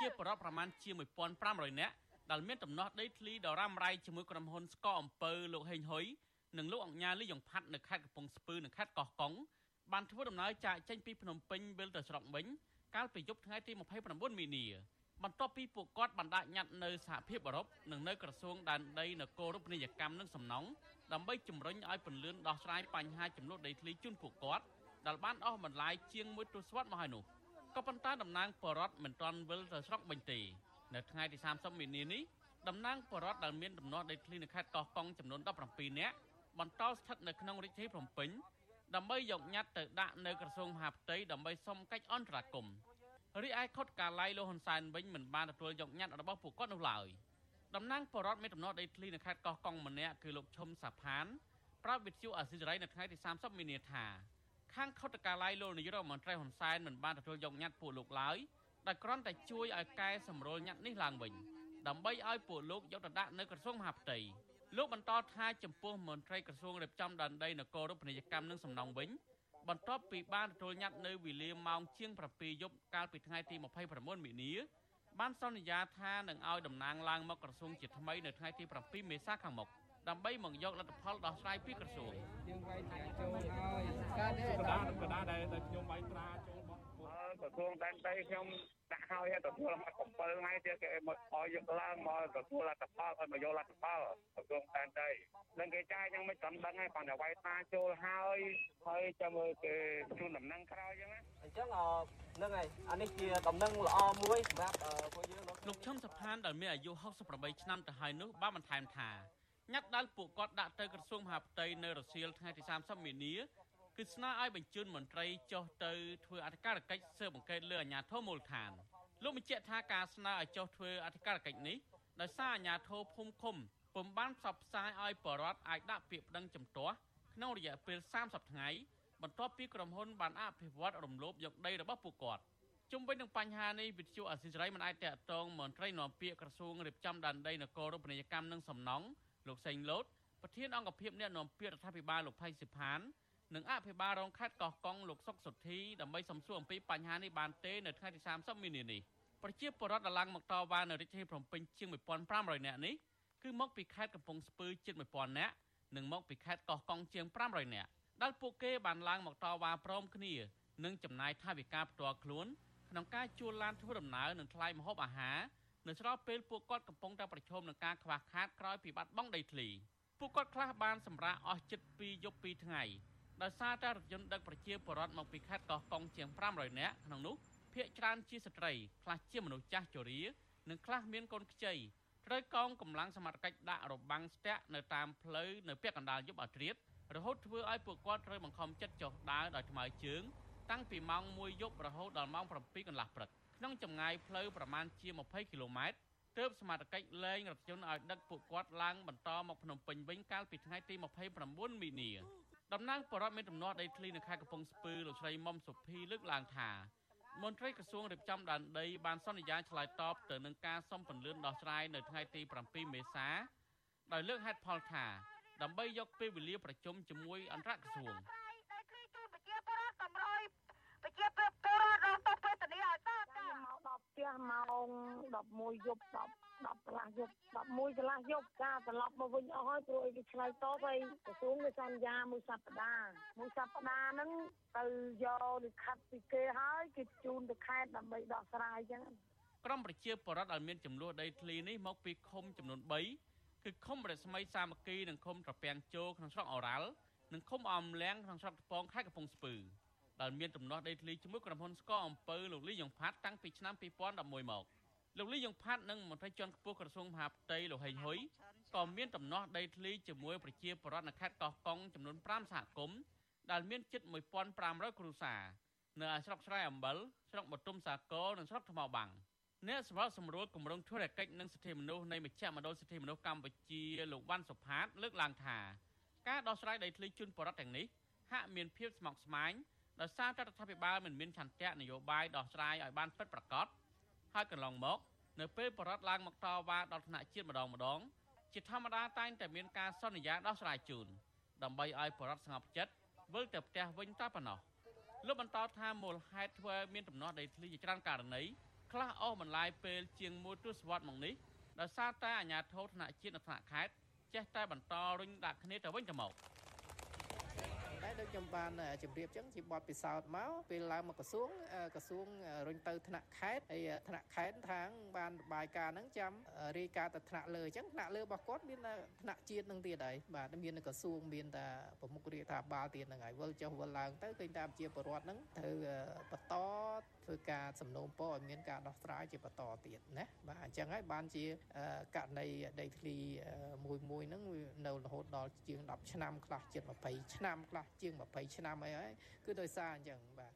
ជាបរិបប្រមាណជា1500នាក់ដែលមានដំណោះដីធ្លីដ៏រ៉ាំរ៉ៃជាមួយក្រុមហ៊ុនស្កអំពើលោកហេងហ៊ុយនិងលោកអង្ញាលីយ៉ុងផាត់នៅខេត្តកំពង់ស្ពឺនិងខេត្តកោះកុងបានធ្វើដំណើរចាកចេញពីភ្នំពេញវិលទៅស្រុកវិញកាលពីយប់ថ្ងៃទី29មីនាបន្ទាប់ពីពួកគាត់បានដាក់ញត្តិនៅសហភាពអឺរ៉ុបនិងនៅក្រសួងដែនដីនគររូបនីយកម្មនិងសំណង់ដើម្បីជំរុញឲ្យពន្លឿនដោះស្រាយបញ្ហាចំនួនដីធ្លីជូនពួកគាត់ដែលបានអស់បន្លាយជាងមួយទសវត្សរ៍មកហើយនោះ។ ក៏ប៉ុន្តែតំណាងបរដ្ឋមិនទាន់វិលទៅស្រុកវិញទេនៅថ្ងៃទី30មីនានេះតំណាងបរដ្ឋដែលមានដំណោះដីធ្លីនៅខេត្តកោះកុងចំនួន17នាក់បន្តស្ថិតនៅក្នុងរាជធានីភ្នំពេញដើម្បីយកញត្តិទៅដាក់នៅក្រសួងមហាផ្ទៃដើម្បីសុំកិច្ចអន្តរាគមន៍រីឯខុតកាល័យលោកហ៊ុនសែនវិញមិនបានទទួលយកញត្តិរបស់ពួកគាត់នោះឡើយតំណាងបរដ្ឋមានដំណោះដីធ្លីនៅខេត្តកោះកុងម្នាក់គឺលោកឈុំសាផានប្រាប់វិទ្យុអាស៊ីសេរីនៅថ្ងៃទី30មីនាថា ខាងខុទ្ទកាល័យលោកនាយករដ្ឋមន្ត្រីហ៊ុនសែនមិនបានទទួលយកញត្តិពួកលោកឡើយដែលគ្រាន់តែជួយឲ្យកែសម្រួលញត្តិនេះឡើងវិញដើម្បីឲ្យពួកលោកយកទៅដាក់នៅក្រសួងមហាផ្ទៃលោកបន្តថាចំពោះមន្ត្រីក្រសួងរៀបចំដែនដីនគររូបនីយកម្មនិងសំណង់វិញបន្ទាប់ពីបានទទួលញត្តិនៅវេលាម៉ោងជាង7យប់កាលពីថ្ងៃទី29មីនាបានសន្យាថានឹងឲ្យតំណាងឡើងមកក្រសួងជាថ្មីនៅថ្ងៃទី7មេសាខាងមុខ។ ដើម្បីមកយកលទ្ធផលដោះស្រាយពីក្រសួងយើងវាយត្រាចូលហើយការនេះកដាកដាដែលខ្ញុំវាយត្រាចូលរបស់ក្រសួងដែនដីខ្ញុំដាក់ហើយទទួលមក7ថ្ងៃទៀតគេមកឲ្យយកឡើងមកទទួលលទ្ធផលឲ្យមកយកលទ្ធផលក្រសួងដែនដីនឹងគេចាយយ៉ាងមិនតាមដឹងហើយគាត់តែវាយត្រាចូលហើយហើយចាំមើលគេជូនដំណឹងក្រោយអញ្ចឹងណាអញ្ចឹងហ្នឹងហើយអានេះជាដំណឹងល្អមួយសម្រាប់ពួកយើងលោកឈឹមសុផានដែលមានអាយុ68ឆ្នាំទៅហើយនោះបានបន្ថែមថា ញត្តិដែលពួកគាត់ដាក់ទៅក្រសួងមហាផ្ទៃនៅរសៀលថ្ងៃទី30មីនាគឺស្នើឲ្យបញ្ជូនមន្ត្រីចុះទៅធ្វើអធិការកិច្ចស៊ើបអង្កេតលើអាជ្ញាធរមូលដ្ឋានលោកបញ្ជាក់ថាការស្នើឲ្យចុះធ្វើអធិការកិច្ចនេះដោយសារអាជ្ញាធរភូមិឃុំពុំបានផ្សព្វផ្សាយឲ្យបរដ្ឋអាចដាក់ពាក្យប្តឹងចំទាស់ក្នុងរយៈពេល30ថ្ងៃបន្ទាប់ពីក្រុមហ៊ុនបានអភិវឌ្ឍរំលោភយកដីរបស់ពួកគាត់ជុំវិញនឹងបញ្ហានេះវិទ្យុអសិរ័យមិនអាចតកតងមន្ត្រីនាំពាក្យក្រសួងរៀបចំដែនដីនគររូបនីយកម្មនិងសំណង់ លោកសេងលូតប្រធានអង្គភិបអ្នកនាំពាក្យរដ្ឋាភិបាលលោកផៃសិផាននិងអភិបាលរងខេត្តកោះកុងលោកសុកសុធីដើម្បីសំសួរអំពីបញ្ហានេះបានទេនៅថ្ងៃទី30មីនានេះប្រជាពលរដ្ឋដែលឡើងមកតវ៉ានៅរាជធានីភ្នំពេញជាង1500នាក់នេះគឺមកពីខេត្តកំពង់ស្ពឺជិត1000នាក់និងមកពីខេត្តកោះកុងជាង500នាក់ដែលពួកគេបានឡើងមកតវ៉ាព្រមគ្នានិងចំណាយថវិកាផ្ទាល់ខ្លួនក្នុងការជួលឡានធ្វើដំណើរនិងថ្លៃម្ហូបអាហារ នៅស្របពេលពួកគាត់កំពុងតែប្រឈមនឹងការខ្វះខាតក្រោយពីបាត់បង់ដីធ្លីពួកគាត់ខ្លះបានសម្រាកអស់ជិត2យប់2ថ្ងៃដោយសារតែរថយន្តដឹកប្រជាពលរដ្ឋមកពីខេត្តកោះកុងជាង500នាក់ក្នុងនោះភ្នាក់ច្រើនជាស្ត្រីខ្លះជាមនុស្សចាស់ជរានិងខ្លះមានកូនខ្ចីត្រូវកងកម្លាំងសមត្ថកិច្ចដាក់របាំងស្ទាក់នៅតាមផ្លូវនៅពាក់កណ្ដាលយប់ឲ្យត្រៀតរហូតធ្វើឲ្យពួកគាត់ត្រូវបង្ខំចិត្តចុះដើរដោយថ្មើរជើង តាំងពីម៉ោង1យប់រហូតដល់ម៉ោង7កន្លះព្រឹក ក្នុងចម្ងាយផ្លូវប្រមាណជា20គីឡូម៉ែត្រទើបសមត្ថកិច្ចលែងរថយន្តឲ្យដឹកពួកគាត់ឡើងបន្តមកភ្នំពេញវិញកាលពីថ្ងៃទី29មីនាតំណាងបរដ្ឋមានដំណោះដីធ្លីនៅខេត្តកំពង់ស្ពឺលោកស្រីមុំសុភីលើកឡើងថាមន្ត្រីក្រសួងរៀបចំដែនដីបានសន្យាឆ្លើយតបទៅនឹងការសុំពន្លឿនដោះស្រាយនៅថ្ងៃទី7មេសាដោយលើកហេតុផលថាដើម្បីយកពេលវេលាប្រជុំជាមួយអន្តរក្រសួងប្រជាពលរដ្ឋរងទុក្ខវេទនាឲ្យតើតាមកដល់ ផ្ទះម៉ោង11យប់10 10កន្លះយប់11កន្លះយប់ចាត្រឡប់មកវិញអស់ហើយព្រោះអីគេឆ្លើយតបហើយក្រសួងគេសន្យាមួយសប្តាហ៍មួយសប្តាហ៍ហ្នឹងទៅយកលិខិតពីគេហើយគេជូនទៅខេត្តដើម្បីដោះស្រាយអញ្ចឹងក្រុមប្រជាពលរដ្ឋដែលមានចំនួនដីធ្លីនេះមកពីឃុំចំនួន3គឺឃុំរស្មីសាមគ្គីនិងឃុំត្រពាំងជោក្នុងស្រុកអូរ៉ាល់និងឃុំអមលៀងក្នុងស្រុកថ្ពងខេត្តកំពង់ស្ពឺ ដែលមានទំនាស់ដីធ្លីជាមួយក្រុមហ៊ុនស្កអំពើលោកលីយ៉ុងផាត់តាំងពីឆ្នាំ2011មកលោកលីយ៉ុងផាត់និងមន្ត្រីជាន់ខ្ពស់ក្រសួងមហាផ្ទៃលោកហេងហ៊ុយក៏មានទំនាស់ដីធ្លីជាមួយប្រជាពលរដ្ឋនៅខេត្តកោះកុងចំនួន5សហគមន៍ដែលមានជិត1500គ្រួសារនៅឯស្រុកស្រែអំបិលស្រុកបទុមសាគរនិងស្រុកថ្មបាំងអ្នកសម្របសម្រួលគម្រោងធុរកិច្ចនិងសិទ្ធិមនុស្សនៃមជ្ឈមណ្ឌលសិទ្ធិមនុស្សកម្ពុជាលោកវ៉ាន់សុផាតលើកឡើងថាការដោះស្រាយដីធ្លីជូនបរដ្ឋទាំងនេះហាក់មានភាពស្មុគស្មាញ ដោយសារតែរដ្ឋាភិបាលមិនមានឆន្ទៈនយោបាយដោះស្រាយឲ្យបានពិតប្រាកដហើយកន្លងមក នៅពេលបរដ្ឋឡើងមកតវ៉ាដល់ថ្នាក់ជាតិម្ដងម្ដង ជាធម្មតាតែងតែមានការសន្យាដោះស្រាយជូនដើម្បីឲ្យបរដ្ឋស្ងប់ចិត្តវិលទៅផ្ទះវិញតែប៉ុណ្ណោះលោកបន្តថាមូលហេតុធ្វើមានដំណោះដីធ្លីជាច្រើនករណីខ្លះអស់បន្លាយពេលជាងមួយទសវត្សរ៍មកនេះដោយសារតែអាជ្ញាធរថ្នាក់ជាតិនិងថ្នាក់ខេត្តចេះតែបន្តរុញដាក់គ្នាទៅវិញទៅមក។ ដែរដូចខ្ញុំបានជម្រាបចឹងជាបទពិសោធន៍មកពេលឡើងមកក្រសួងក្រសួងរុញទៅថ្នាក់ខេត្តហើយថ្នាក់ខេត្តខាងបានរបាយការណ៍ហ្នឹងចាំរាយការណ៍ទៅថ្នាក់លើអញ្ចឹងថ្នាក់លើរបស់គាត់មានថ្នាក់ជាតិនឹងទៀតហើយបាទមានក្រសួងមានតែប្រមុខរាជរដ្ឋាភិបាលទៀតហ្នឹងហើយវិលចុះវិលឡើងទៅឃើញតាមជាបរដ្ឋហ្នឹងត្រូវបន្តធ្វើការសំណូមពរឲ្យមានការដោះស្រាយជាបន្តទៀតណាបាទអញ្ចឹងហើយបានជាករណីដីធ្លីមួយមួយហ្នឹងនៅរហូតដល់ជាង10ឆ្នាំខ្លះជិត20ឆ្នាំខ្លះជាង20ឆ្នាំអីហើយគឺដោយសារអញ្ចឹងបាទ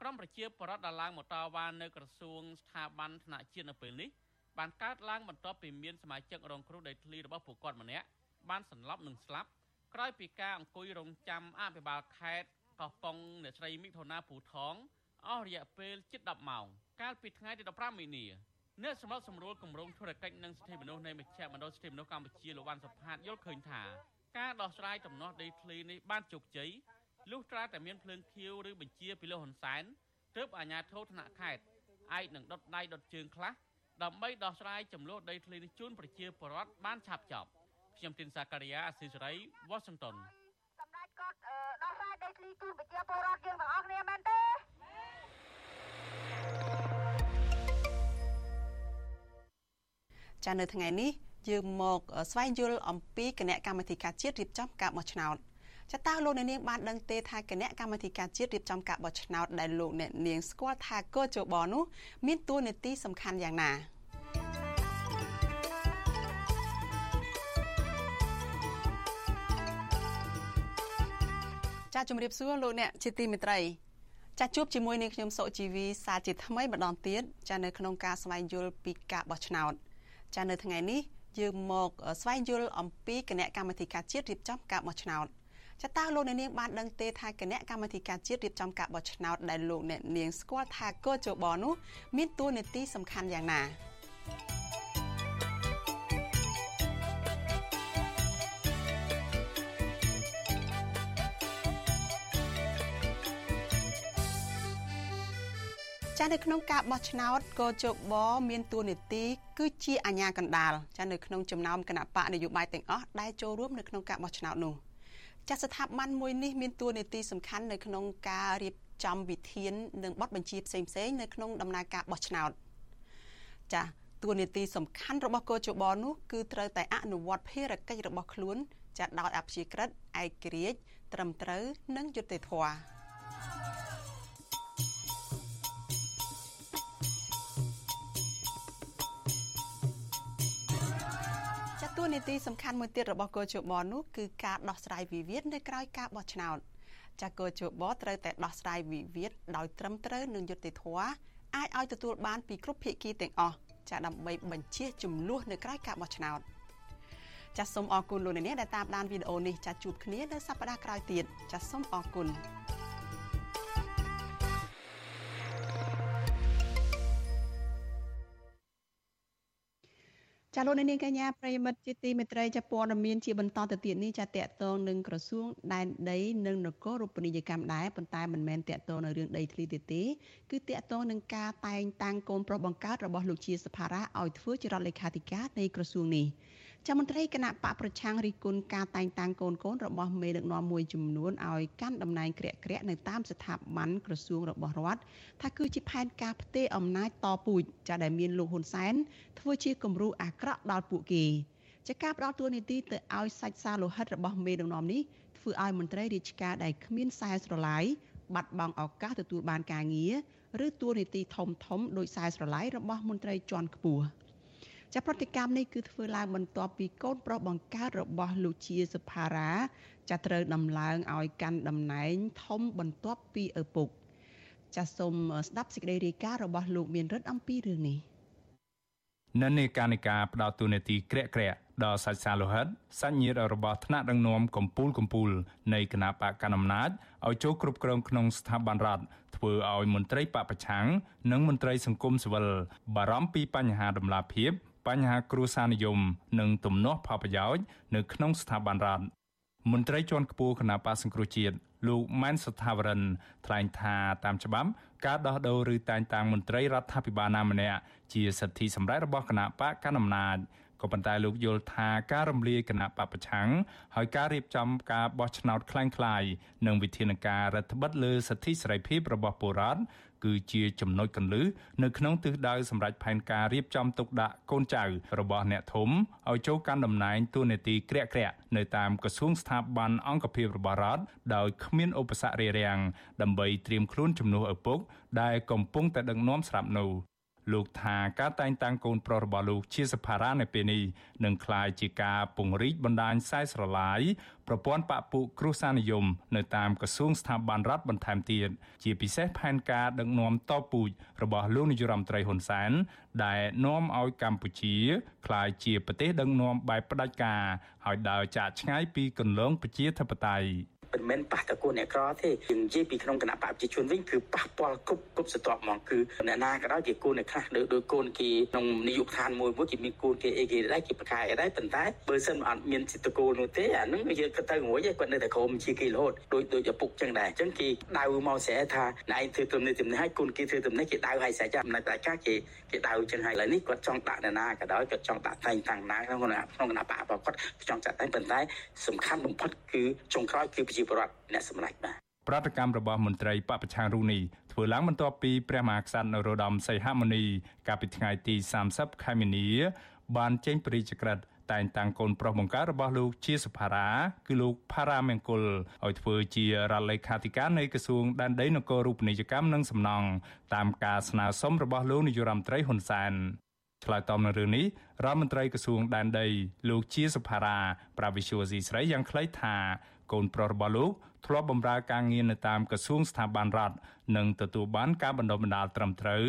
ក្រមប្រជាពលរដ្ឋដែលឡើងមកតវ៉ានៅក្រសួងស្ថាប័នថ្នាក់ជាតិនៅពេលនេះបានកើតឡើងបន្ទាប់ពីមានសមាជិករងគ្រោះដីធ្លីរបស់ពួកគាត់ម្នាក់បានសន្លប់និងស្លាប់ក្រោយពីការអង្គុយរងចាំអភិបាលខេត្តកោះកុងអ្នកស្រីមិថុនាពូថង អស់រយៈពេលជិត10ម៉ោងកាលពីថ្ងៃទី15មីនាអ្នកសម្របសម្រួលគម្រោងធុរកិច្ចនិងសិទ្ធិមនុស្សនៃមជ្ឈមណ្ឌលសិទ្ធិមនុស្សកម្ពុជាលោកវ៉ាន់សុផាតយល់ឃើញថាការដោះស្រាយដំណោះដីធ្លីនេះបានជោគជ័យលុះត្រាតែមានភ្លើងខៀវឬបញ្ជាពីលោកហ៊ុនសែនទើបអាជ្ញាធរថ្នាក់ខេត្តឯកនឹងដុតដៃដុតជើងខ្លះដើម្បីដោះស្រាយចំនួនដីធ្លីនេះជូនប្រជាពលរដ្ឋបានឆាប់ចប់ខ្ញុំទីនសាការីយ៉ាអស៊ីសេរី Washington សម្ដេចគាត់ដោះស្រាយដីធ្លីជូនប្រជាពលរដ្ឋយើងទាំងអស់គ្នាមែនទេ ចានៅថ្ងៃនេះយើងមកស្វែងយល់អំពីគណៈកម្មាធិការជាតិរៀបចំការបោះឆ្នោតចតើលោកអ្នកនាងបានដឹងទេថាគណៈកម្មាធិការជាតិរៀបចំការបោះឆ្នោតដែលលោកអ្នកនាងស្គាល់ថាកោជបនោះមានតួនាទីសំខាន់យ៉ាងណាចាជំរាបសួរលោកអ្នកជាទីមេត្រីចាជួបជាមួយនឹងខ្ញុំសុជីវីសាជាថ្មីម្ដងទៀតចានៅក្នុងការស្វែងយល់ពីការបោះឆ្នោត ចានៅថ្ងៃនេះយើងមកស្វែងយល់អំពីគណៈកម្មាធិការជាតិរៀបចំការបោះឆ្នោតចតើលោកអ្នកនាងបានដឹងទេថាគណៈកម្មាធិការជាតិរៀបចំការបោះឆ្នោតដែលលោកអ្នកនាងស្គាល់ថាកោជបនោះមានតួនាទីសំខាន់យ៉ាងណា ចានៅក្នុងការបោះឆ្នោតកោជបមានតួនាទីគឺជាអាញាកណ្ដាលចានៅក្នុងចំណោមគណៈបកនយោបាយទាំងអស់ដែលចូលរួមនៅក្នុងការបោះឆ្នោតនោះចាស្ថាប័នមួយនេះមានតួនាទីសំខាន់នៅក្នុងការរៀបចំវិធាននិងបទបញ្ជាផ្សេងផ្សេងនៅក្នុងដំណើរការបោះឆ្នោតចាតួនាទីសំខាន់របស់កោជបនោះគឺត្រូវតែអនុវត្តភារកិច្ចរបស់ខ្លួនចាដោយអព្យាក្រឹតឯករាជ្យត្រឹមត្រូវនិងយុត្តិធម៌ួ នាទីសំខាន់មួយទៀតរបស់កោជបនោះគឺការដោះស្រាយវិវាទនៅក្រៅការបោះឆ្នោតចាកោជបត្រូវតែដោះស្រាយវិវាទដោយត្រឹមត្រូវនិងយុត្តិធម៌អាចឲ្យទទួលបានពីគ្រប់ភាគីទាំងអស់ចាដើម្បីបញ្ជាចំនួននៅក្រៅការបោះឆ្នោតចាសសូមអរគុណលោកអ្នកដែលតាមដានវីដេអូនេះចាសជួបគ្នានៅសប្តាហ៍ក្រោយទៀតចាសសូមអរគុណ ចាលោកនាងកញ្ញាប្រិយមិត្តជាទីមេត្រីចាព័ត៌មានជាបន្តទៅទៀតនេះចាតកតងនឹងក្រសួងដែនដីនិងនគររូបនីយកម្មដែរប៉ុន្តែមិនមែនតកតងនៅរឿងដីធ្លីទេទេគឺតកតងនឹងការតែងតាំងកូនប្រុសបង្កើតរបស់លោកជាសភារៈឲ្យធ្វើជារដ្ឋលេខាធិការនៃក្រសួងនេះ។ ចាំមន្ត្រីគណៈបកប្រឆាំងរិះគន់ការតែងតាំងកូនកូនរបស់មេដឹកនាំមួយចំនួនឲ្យកាន់តំណែងក្រាក់ក្រាក់នៅតាមស្ថាប័នក្រសួងរបស់រដ្ឋថាគឺជាផែនការផ្ទេរអំណាចតពូជចាដែលមានលោកហ៊ុនសែនធ្វើជាគំរូអាក្រក់ដល់ពួកគេចាការផ្ដល់ទួនាទីទៅឲ្យសាច់សារលោហិតរបស់មេដឹកនាំនេះធ្វើឲ្យមន្ត្រីរាជការដែលគ្មានខ្សែស្រឡាយបាត់បង់ឱកាសទទួលបានការងារឬទួនាទីធំធំដោយខ្សែស្រឡាយរបស់មន្ត្រីជាន់ខ្ពស់ ចាប្រតិកម្មនេះគឺធ្វើឡើងបន្ទាប់ពីកូនប្រុសបង្កើតរបស់លោកជាសុផារ៉ាចាត្រូវដំឡើងឲ្យកាន់តំណែងធំបន្ទាប់ពីឪពុកចាសូមស្ដាប់សេចក្តីរាយការណ៍របស់លោកមានរិទ្ធអំពីរឿងនេះនិន្នាការនៃការផ្ដោតទូនាទីក្រាក់ក្រាក់ដល់សាច់សាលោហិតសាច់ញាតិរបស់ថ្នាក់ដឹកនាំកម្ពុជាកម្ពុជានៃគណៈបកកណ្ដាលអំណាចឲ្យចូលគ្រប់គ្រងក្នុងស្ថាប័នរដ្ឋធ្វើឲ្យមន្ត្រីបពប្រឆាំងនិងមន្ត្រីសង្គមស៊ីវិលបារម្ភពីបញ្ហាដំណាភិប បញ្ហាគ្រួសារនិយមនិងទំនាស់ផលប្រយោជន៍នៅក្នុងស្ថាប័នរដ្ឋមន្ត្រីជាន់ខ្ពស់គណៈបកសង្គ្រោះជាតិលោកម៉ែនសថាវរិនថ្លែងថាតាមច្បាប់ការដោះដូរឬតែងតាំងមន្ត្រីរដ្ឋាភិបាលណាម្នាក់ជាសិទ្ធិសម្រេចរបស់គណៈបកកណ្ដាលអំណាចក៏ប៉ុន្តែលោកយល់ថាការរំលាយគណៈបពប្រឆាំងហើយការរៀបចំការបោះឆ្នោតคล้ายៗនិងវិធានការរដ្ឋបិទលើសិទ្ធិសេរីភាពរបស់ពលរដ្ឋ គឺជាចំណុចកន្លឹះនៅក្នុងទិសដៅសម្រាប់ផែនការរៀបចំទុកដាក់កូនចៅរបស់អ្នកធំឲ្យចូលកាន់តំណែងតួនាទីក្រាក់ក្រាក់នៅតាមក្រសួងស្ថាប័នអង្គភាពរបស់រដ្ឋដោយគ្មានឧបសគ្គរារាំងដើម្បីត្រៀមខ្លួនជំនួសឪពុកដែលកំពុងតែដឹកនាំស្រាប់នោះ លោកថាការតែងតាំងកូនប្រុសរបស់លោកជាសភារៈនៅពេលនេះនឹងក្លាយជាការពង្រីកបណ្ដាញខ្សែស្រឡាយប្រព័ន្ធបពុគ្រួសារនិយមនៅតាមក្រសួងស្ថាប័នរដ្ឋបន្ថែមទៀតជាពិសេសផែនការដឹកនាំតពូជរបស់លោកនាយរដ្ឋមន្ត្រីហ៊ុនសែនដែលនាំឲ្យកម្ពុជាក្លាយជាប្រទេសដឹកនាំបែបផ្ដាច់ការហើយដើរចាកឆ្ងាយពីគន្លងប្រជាធិបតេយ្យ មិនមែនប៉ះតែគូអ្នកក្រទេនិយាយពីក្នុងគណៈបព្វជិជនវិញគឺប៉ះពាល់គ្រប់គ្រប់ស្រទាប់ហ្មងគឺអ្នកណាក៏ដោយជាគូអ្នកខ្លះដូចគូនគេក្នុងនាយកដ្ឋានមួយមួយគេមានគូនគេអីគេដែរគេប្រកាយដែរប៉ុន្តែបើសិនអត់មានសិទ្ធិគោលនោះទេអានឹងយើងក៏ទៅរួចគាត់នៅតែក្រុមជាគេរហូតដូចដូចឪពុកចឹងដែរអញ្ចឹងគេដៅមកស្រែថាណែឯងធ្វើទំនេរទំនេរឲ្យគូនគេធ្វើទំនេរគេដៅឲ្យស្រែចាំណែតែការគេ គេដៅចឹងហើយឥឡូវនេះគាត់ចង់ដាក់អ្នកណាក៏ដោយគាត់ចង់ដាក់តែងតាំងណាក្នុងក្នុងគណៈបព្វគាត់ចង់ចាត់តែប៉ុន្តែសំខាន់បំផុតគឺចុងក្រោយគឺប្រជាពលរដ្ឋអ្នកសម្រេចបាទប្រតិកម្មរបស់មន្ត្រីបពប្រឆាំងរូនីធ្វើឡើងបន្ទាប់ពីព្រះមហាក្សត្រនរោត្តមសីហមុនីកាលពីថ្ងៃទី30ខែមីនាបានចេញព្រះរាជក្រឹត្យ តែងតាំងកូនប្រុសបង្កើតរបស់លោកជាសភារា គឺលោកផារ៉ាមង្គលឲ្យធ្វើជារដ្ឋលេខាធិការនៃក្រសួងដែនដីនគររូបនីយកម្មនិងសំណង់តាមការស្នើសុំរបស់លោកនាយរដ្ឋមន្ត្រីហ៊ុនសែនឆ្លើយតបនឹងរឿងនេះរដ្ឋមន្ត្រីក្រសួងដែនដីលោកជាសភារាប្រាវិសុវស៊ីស្រីយ៉ាងខ្លីថាកូនប្រុសរបស់លោកធ្លាប់បម្រើការងារនៅតាមក្រសួងស្ថាប័នរដ្ឋនិងទទួលបានការបណ្ដុះបណ្ដាលត្រឹមត្រូវ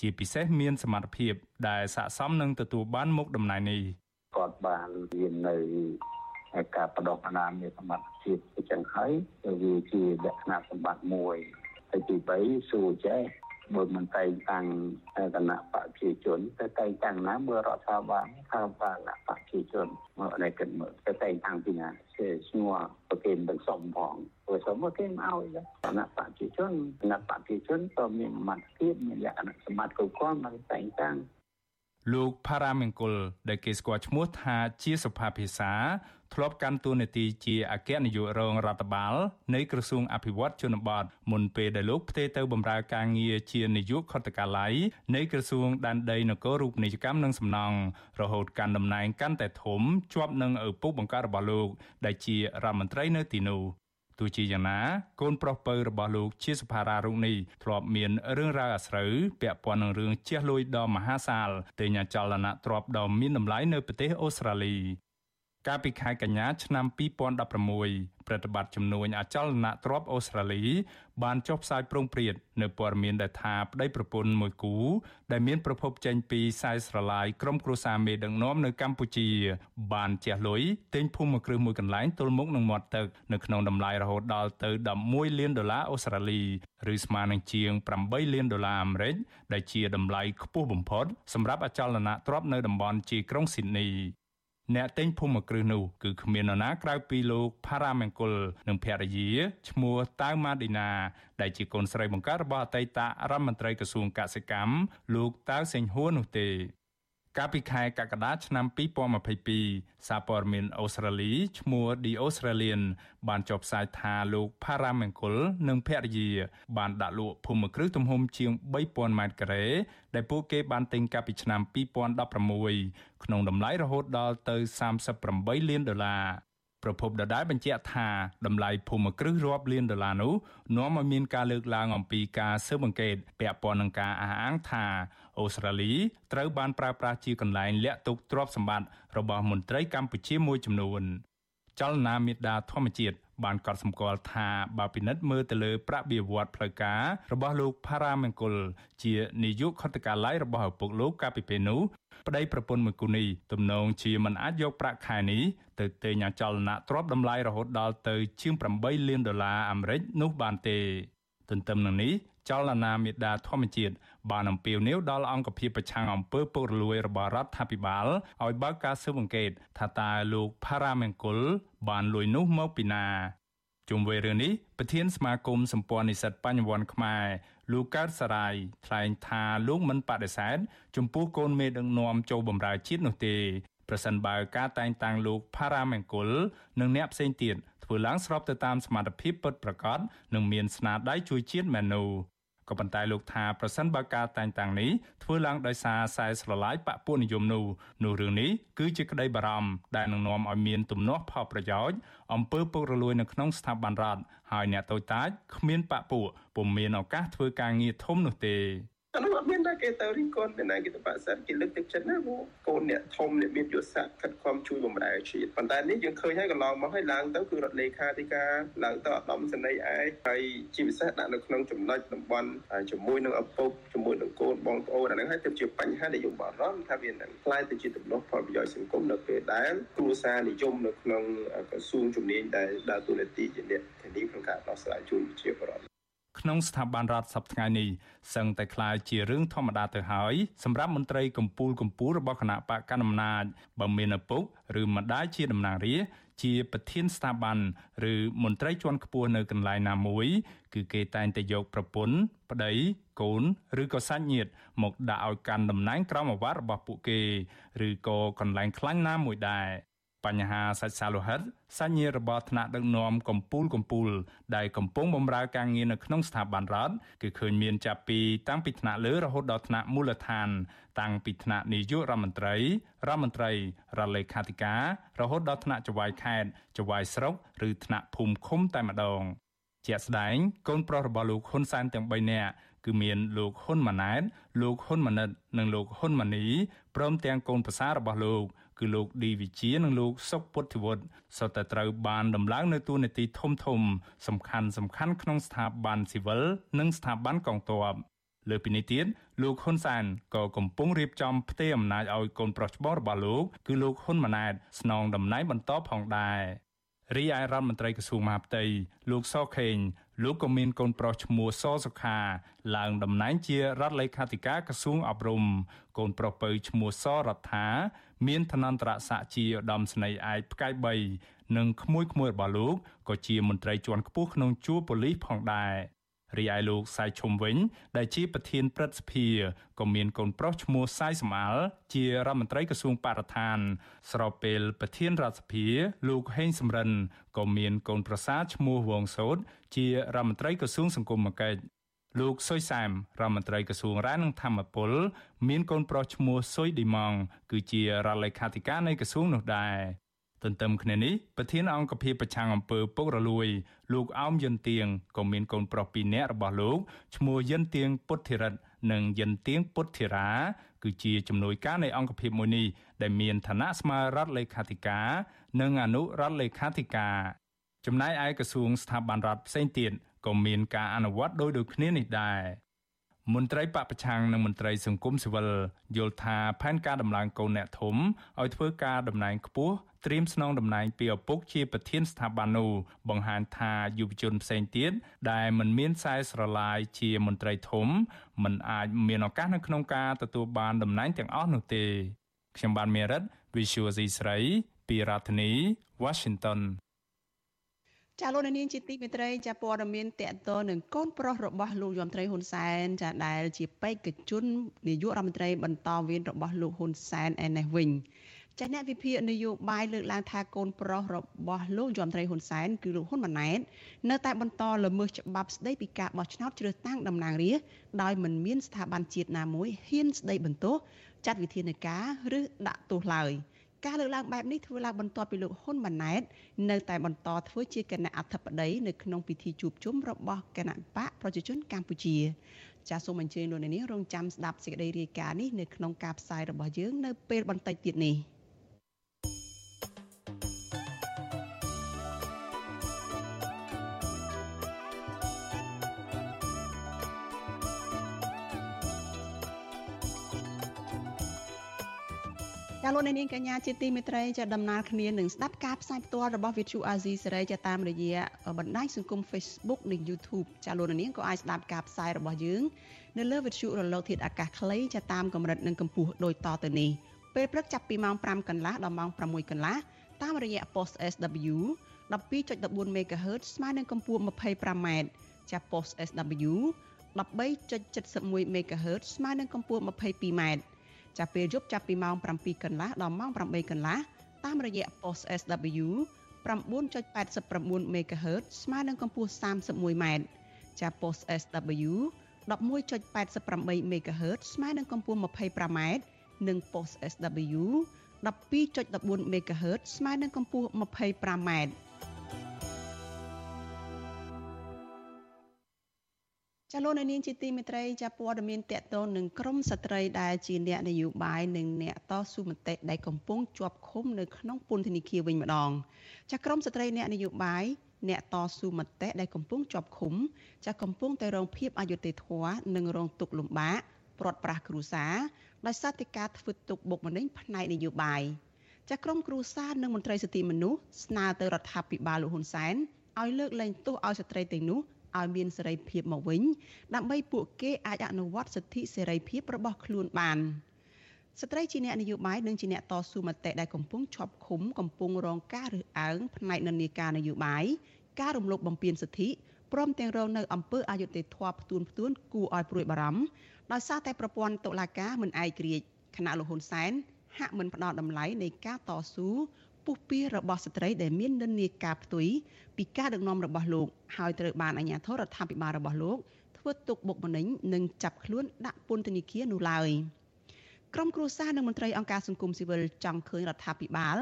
ជាពិសេសមានសមត្ថភាពដែលស័ក្តិសមនឹងទទួលបានមុខតំណែងនេះ គាត់បានរៀននៅការបដិបណ្ដាមាន សមត្ថភាពអញ្ចឹងហើយវាជាលក្ខណៈសម្បត្តិមួយហើយទី3សួរចេះបើមិនតែងតាំងគណៈបព្វជិជនតែតែងតាំងណាមើលរដ្ឋាភិបាលថាបានគណៈបព្វជិជនមកនេះគិតមើលតែតែងតាំងពីណាជាឈ្មោះប្រគេនទាំងសំផងព្រោះសំមកគេមកឲ្យគណៈបព្វជិជនគណៈបព្វជិជនក៏មានសមត្ថភាពមានលក្ខណៈសមត្ថគ្រប់គ្រាន់មកតែងតាំង លោកផារ៉ាមង្គលដែលគេស្គាល់ឈ្មោះថាជាសុផាភិសាធ្លាប់កាន់តួនាទីជាអគ្គនាយករងរដ្ឋបាលនៃក្រសួងអភិវឌ្ឍជនបទមុនពេលដែលលោកផ្ទេរទៅបម្រើការងារជានាយកខុទ្ទកាល័យនៃក្រសួងដែនដីនគររូបនីយកម្មនិងសំណង់រហូតកាន់តំណែងកាន់តែធំជាប់នឹងឪពុកបង្កើតរបស់លោកដែលជារដ្ឋមន្ត្រីនៅទីនោះ ទោះជាយ៉ាងណាកូនប្រុសពៅរបស់លោកជាសភារារុងនេះធ្លាប់មានរឿងរ៉ាវអាស្រូវពាក់ព័ន្ធនឹងរឿងជះលួយដ៏មហាសាលទិញអចលនៈទ្រព្យដ៏មានតម្លៃនៅប្រទេសអូស្ត្រាលី កាលពីខែកញ្ញាឆ្នាំ2016ប្រតិបត្តិជំនួញអចលនៈទ្រព្យអូស្ត្រាលី បានចុះផ្សាយប្រងព្រាតនៅព័ត៌មានដែលថាប្តីប្រពន្ធមួយគូ ដែលមានប្រភពចេញពីខ្សែស្រឡាយក្រុមគ្រួសារមេដឹកនាំនៅកម្ពុជា បានជះលុយទិញភូមិមួយគ្រឹះមួយកន្លែងទល់មុខនឹងមាត់ទឹកនៅក្នុងតម្លៃរហូតដល់ទៅ11លានដុល្លារអូស្ត្រាលីឬស្មើនឹងជាង8លានដុល្លារអាមេរិកដែលជាតម្លៃខ្ពស់បំផុតសម្រាប់អចលនៈទ្រព្យនៅតំបន់ជាក្រុងស៊ីដនី អ្នកទិញភូមិគ្រឹះនោះគឺគ្មាននរណាក្រៅពីលោកផារ៉ាមង្គលនិងភរិយាឈ្មោះតៅម៉ាឌីណា ដែលជាកូនស្រីបង្កើតរបស់អតីតរដ្ឋមន្ត្រីក្រសួងកសិកម្មលោកតៅសេងហួរនោះទេ កាលពីខែកក្កដាឆ្នាំ2022សារព័ត៌មានអូស្ត្រាលីឈ្មោះ The Australian បានចុះផ្សាយថាលោក Paramangkul និងភរិយាបានដាក់លក់ភូមិគ្រឹះទំហំជាង3000ម៉ែត្រការ៉េដែលពួកគេបានទិញកាលពីឆ្នាំ2016ក្នុងតម្លៃរហូតដល់ទៅ38លានដុល្លារប្រពន្ធដដែលបញ្ជាក់ថាតម្លៃភូមិគ្រឹះរាប់លានដុល្លារនោះនាំឲ្យមានការលើកឡើងអំពីការស៊ើបអង្កេតពាក់ព័ន្ធនឹងការអះអាងថា អូស្ត្រាលីត្រូវបានប្រើប្រាស់ជាកន្លែងលាក់ទុកទ្រព្យសម្បត្តិរបស់មន្ត្រីកម្ពុជាមួយចំនួន ចលនាមេដាធម្មជាតិបានកត់សម្គាល់ថាបើពិនិត្យមើលទៅលើប្រាក់បៀវត្សផ្លូវការរបស់លោកផារ៉ាមង្គល ជានាយកខុទ្ទកាល័យរបស់ឪពុកលោកកាលពីពេលនោះប្តីប្រពន្ធមួយគូនេះទំនងជាមិនអាចយកប្រាក់ខែនេះទៅទិញអចលនៈទ្រព្យតម្លៃរហូតដល់ទៅជាង8លានដុល្លារអាមេរិកនោះបានទេ ទន្ទឹមនឹងនេះ ចលនាមេដាធម្មជាតិបានអំពាវនាវដល់អង្គភាពប្រឆាំងអំពើពុករលួយរបស់រដ្ឋាភិបាលឲ្យបើកការស៊ើបអង្កេតថាតើលោកផារ៉ាមង្គលបានលួចនោះមកពីណាជុំវិញរឿងនេះប្រធានសមាគមសម្ព័ន្ធនិស្សិតបញ្ញវន្តខ្មែរលោកកើតសរាយថ្លែងថាលោកមិនបដិសេធចំពោះកូនមេដឹកនាំចូលបម្រើជាតិនោះទេប្រសិនបើការតែងតាំងលោកផារ៉ាមង្គលនិងអ្នកផ្សេងទៀតធ្វើឡើងស្របទៅតាមសមត្ថភាពពិតប្រាកដនិងមានស្នាដៃជួយជាតិមែននោះ ក៏ប៉ុន្តែលោកថាប្រសិនបើការតែងតាំងនេះធ្វើឡើងដោយសារខ្សែស្រឡាយបពុនិយមនោះនោះរឿងនេះគឺជាក្តីបារម្ភដែលនឹងនាំឲ្យមានទំនាស់ផលប្រយោជន៍អំពើពុករលួយនៅក្នុងស្ថាប័នរដ្ឋហើយអ្នកតូចតាចគ្មានបពុពុំមានឱកាសធ្វើការងារធំនោះទេ អានោះអត់មានតែគេទៅរិះគន់ពីណាគេទៅបាក់សិនគេលើកទឹកចិត្តណាព្រោះកូនអ្នកធំអ្នកមានយុទ្ធសាស្ត្រខិតខំជួយបម្រើជាតិប៉ុន្តែនេះយើងឃើញហើយកន្លងមកហើយឡើងទៅគឺរដ្ឋលេខាធិការឡើងទៅឧត្តមសេនីយ៍ឯកហើយជាពិសេសដាក់នៅក្នុងចំណុចតំបន់ជាមួយនឹងឪពុកជាមួយនឹងកូនបងប្អូនអាហ្នឹងហើយទៅជាបញ្ហាដែលយើងបារម្ភថាវានឹងខ្លាយទៅជាទំនាស់ផលប្រយោជន៍សង្គមនៅពេលដែលគ្រួសារនិយមនៅក្នុងក្រសួងជំនាញដែលដើរតួនាទីជាអ្នកធានាក្នុងការដោះស្រាយជូនប្រជាពលរដ្ឋ ក្នុងស្ថាប័នរដ្ឋសប្តាហ៍នេះសឹងតែคล้ายជារឿងធម្មតាទៅហើយសម្រាប់មន្ត្រីកម្ពូលកម្ពូលរបស់គណៈបកកណ្ដាលអំណាចបើមានឪពុកឬម្ដាយជាតំណាងរាស្ត្រជាប្រធានស្ថាប័នឬមន្ត្រីជាន់ខ្ពស់នៅកន្លែងណាមួយ គឺគេតែងតែយកប្រពន្ធប្តីកូនឬក៏សាច់ញាតិមកដាក់ឲ្យកាន់តំណែងក្រមអាវ៉ាត់របស់ពួកគេឬក៏កន្លែងខ្លាញ់ណាមួយដែរ បញ្ហាសាច់សាលោហិតសញ្ញារបស់ថ្នាក់ដឹកនាំកម្ពុជាកម្ពុជាដែលកំពុងបម្រើការងារនៅក្នុងស្ថាប័នរដ្ឋគឺឃើញមានចាប់ពីតាំងពីថ្នាក់លើរហូតដល់ថ្នាក់មូលដ្ឋាន តាំងពីថ្នាក់នាយករដ្ឋមន្ត្រីរដ្ឋមន្ត្រីរដ្ឋលេខាធិការរហូតដល់ថ្នាក់ចៅហ្វាយខេត្តចៅហ្វាយស្រុកឬថ្នាក់ភូមិឃុំតែម្ដងជាក់ស្ដែងកូនប្រុសរបស់លោកហ៊ុនសែនទាំង3នាក់គឺមានលោកហ៊ុនម៉ាណែតលោកហ៊ុនម៉ាណិត និងលោកហ៊ុនម៉ាណីព្រមទាំងកូនប្រសាររបស់លោក គឺលោកឌីវិជានិងលោកសុកពុទ្ធិវុឌ្ឍសុទ្ធតែត្រូវបានដំឡើងនៅតួនាទីធំធំ សំខាន់សំខាន់ក្នុងស្ថាប័នស៊ីវិលនិងស្ថាប័នកងទ័ពលើពីនេះទៀតលោកហ៊ុនសែនក៏កំពុងរៀបចំផ្ទេរអំណាចឲ្យកូនប្រុសច្បងរបស់លោក គឺលោកហ៊ុនម៉ាណែតស្នងតំណែងបន្តផងដែររីឯរដ្ឋមន្ត្រីក្រសួងមហាផ្ទៃលោកសខេង លោកក៏មានកូនប្រុសឈ្មោះសសុខា ឡើងតំណែងជារដ្ឋលេខាធិការក្រសួងអប់រំកូនប្រុសពៅឈ្មោះសរដ្ឋាមានឋានន្តរស័ក្តិជាឧត្តមស្នេហ៍ឯកផ្កាយ3និងក្មួយក្មួយរបស់លោកក៏ជាមន្ត្រីជាន់ខ្ពស់ក្នុងជួរប៉ូលីសផងដែរ រីឯលោកសៃឈុំវិញ ដែលជាប្រធានព្រឹទ្ធសភាក៏មានកូនប្រុសឈ្មោះសៃសំអាល់ជារដ្ឋមន្ត្រីក្រសួងបរិស្ថាន ស្របពេលប្រធានរដ្ឋសភា លោកហេងសំរិនក៏មានកូនប្រសាឈ្មោះវងសោតជារដ្ឋមន្ត្រីក្រសួងសង្គមកិច្ចលោកសុយសាមរដ្ឋមន្ត្រីក្រសួងរាយនឹងធម្មពលមានកូនប្រុសឈ្មោះសុយឌីម៉ងគឺជារដ្ឋលេខាធិការនៃក្រសួងនោះដែរ ទន្ទឹមគ្នានេះប្រធានអង្គភិបប្រឆាំងអំពើពុករលួយ លោកអោមយិនទៀងក៏មានកូនប្រុសពីរនាក់របស់លោកឈ្មោះយិនទៀងពុទ្ធិរិទ្ធនិងយិនទៀងពុទ្ធិរា គឺជាជំនួយការនៃអង្គភិបមួយនេះដែលមានឋានៈស្មើរដ្ឋលេខាធិការ និងអនុរដ្ឋលេខាធិការចំណែកឯក្រសួងស្ថាប័នរដ្ឋផ្សេងទៀតក៏មានការអនុវត្តដោយដូចគ្នានេះដែរមន្ត្រីបពប្រឆាំងនិងមន្ត្រីសង្គមស៊ីវិលយល់ថាផែនការដំឡើងកូនអ្នកធំឲ្យធ្វើការតំណែងខ្ពស់ ត្រៀមស្នងតំណែងពីឪពុកជាប្រធានស្ថាប័ននោះបង្ហាញថាយុវជនផ្សេងទៀតដែលមិនមានខ្សែស្រឡាយជាមន្ត្រីធំមិនអាចមានឱកាសនៅក្នុងការទទួលបានតំណែងទាំងអស់នោះទេខ្ញុំបានមេរិត Visual C ស្រីពីរដ្ឋធានី Washington ចាលោកនាងជាទីមេត្រីចាព័ត៌មានតកតនឹងកូនប្រុសរបស់លោកយមត្រីហ៊ុនសែនចាដែលជាបេក្ខជននាយករដ្ឋមន្ត្រីបន្តវេនរបស់លោកហ៊ុនសែនឯនេះវិញ ចាអ្នកវិភាគនយោបាយលើកឡើងថាកូនប្រុសរបស់លោកយមត្រីហ៊ុនសែនគឺលោកហ៊ុនម៉ាណែតនៅតែបន្តល្មើសច្បាប់ស្តីពីការបោះឆ្នោតជ្រើសតាំងតំណាងរាស្ត្រដោយមិនមានស្ថាប័នជាតិណាមួយហ៊ានស្តីបន្ទោសចាត់វិធានការឬដាក់ទោសឡើយ។ការលើកឡើងបែបនេះធ្វើឡើងបន្ទាប់ពីលោកហ៊ុនម៉ាណែតនៅតែបន្តធ្វើជាគណៈអធិបតីនៅក្នុងពិធីជួបជុំរបស់គណៈបកប្រជាជនកម្ពុជាចាសសូមអញ្ជើញលោកនាងរងចាំស្ដាប់សេចក្តីរាយការណ៍នេះនៅក្នុងការផ្សាយរបស់យើងនៅពេលបន្តិចទៀតនេះ។ លោកនាងកញ្ញាជាទីមេត្រីចាដំណើរគ្នានឹងស្ដាប់ការផ្សាយផ្ទាល់របស់ Vithu Azizi សេរីចាតាមរយៈបណ្ដាញសង្គម Facebook និង YouTube ចាលោកនាងក៏អាចស្ដាប់ការផ្សាយរបស់យើងនៅលើ Vithu រលកធាតុអាកាសខ្លីចាតាមកម្រិតនិងកម្ពស់ដូចតទៅនេះពេលព្រឹកចាប់ពីម៉ោង5កន្លះដល់ម៉ោង6កន្លះតាមរយៈ post SW 12.14 MHz ស្មើនឹងកម្ពស់ 25m ចា post SW 13.71 MHz ស្មើនឹងកម្ពស់ 22m ចាប់ពេលយប់ចាប់ពីម៉ោង7កន្លះដល់ម៉ោង8កន្លះតាមរយៈ post SW 9.89 MHz ស្មើនឹងកម្ពស់ 31m ចាប់ post SW 11.88 MHz ស្មើនឹងកម្ពស់ 25m និង post SW 12.14 MHz ស្មើនឹងកម្ពស់ 25m ចា លោកនាងជាទីមេត្រីចាព័ត៌មានតកតងនឹងក្រមស្ត្រីដែលជាអ្នកនយោបាយនិងអ្នកតស៊ូមតិដែលកំពុងជាប់ឃុំនៅក្នុងពន្ធនាគារវិញម្ដងចាក្រមស្ត្រីអ្នកនយោបាយអ្នកតស៊ូមតិដែលកំពុងជាប់ឃុំចាកំពុងតែរងភាពអយុត្តិធម៌និងរងទុក្ខលំបាកព្រាត់ប្រាសគ្រួសារដោយសារតែការធ្វើទុកបុកម្នេញផ្នែកនយោបាយចាក្រមគ្រួសារនិងមន្ត្រីសិទ្ធិមនុស្សស្នើទៅរដ្ឋាភិបាលលោកហ៊ុនសែនឲ្យលើកលែងទោសឲ្យស្ត្រីទាំងនោះ ឲ្យមានសេរីភាពមកវិញដើម្បីពួកគេអាចអនុវត្តសិទ្ធិសេរីភាពរបស់ខ្លួនបានស្ត្រីជាអ្នកនយោបាយនិងជាអ្នកតស៊ូមតិដែលកំពុងជាប់ឃុំកំពុងរងការរើសអើងផ្នែកនិន្នាការនយោបាយការរំលោភបំពានសិទ្ធិព្រមទាំងរងនៅអំពើអយុត្តិធម៌ផ្ទួនផ្ទួនគួរឲ្យព្រួយបារម្ភដោយសារតែប្រព័ន្ធតុលាការមិនឯករាជ្យគណៈលោកហ៊ុនសែនហាក់មិនផ្ដល់តម្លៃនៃការតស៊ូ ពុះពៀរបស់ស្ត្រីដែលមាននិន្នាការផ្ទុយពីការដឹកនាំរបស់លោកហើយត្រូវបានអាជ្ញាធររដ្ឋាភិបាលរបស់លោកធ្វើទុកបុកម្នេញនិងចាប់ខ្លួនដាក់ពន្ធនាគារនោះឡើយក្រុមគ្រួសារនិងមន្ត្រីអង្គការសង្គមស៊ីវិលចង់ឃើញរដ្ឋាភិបាល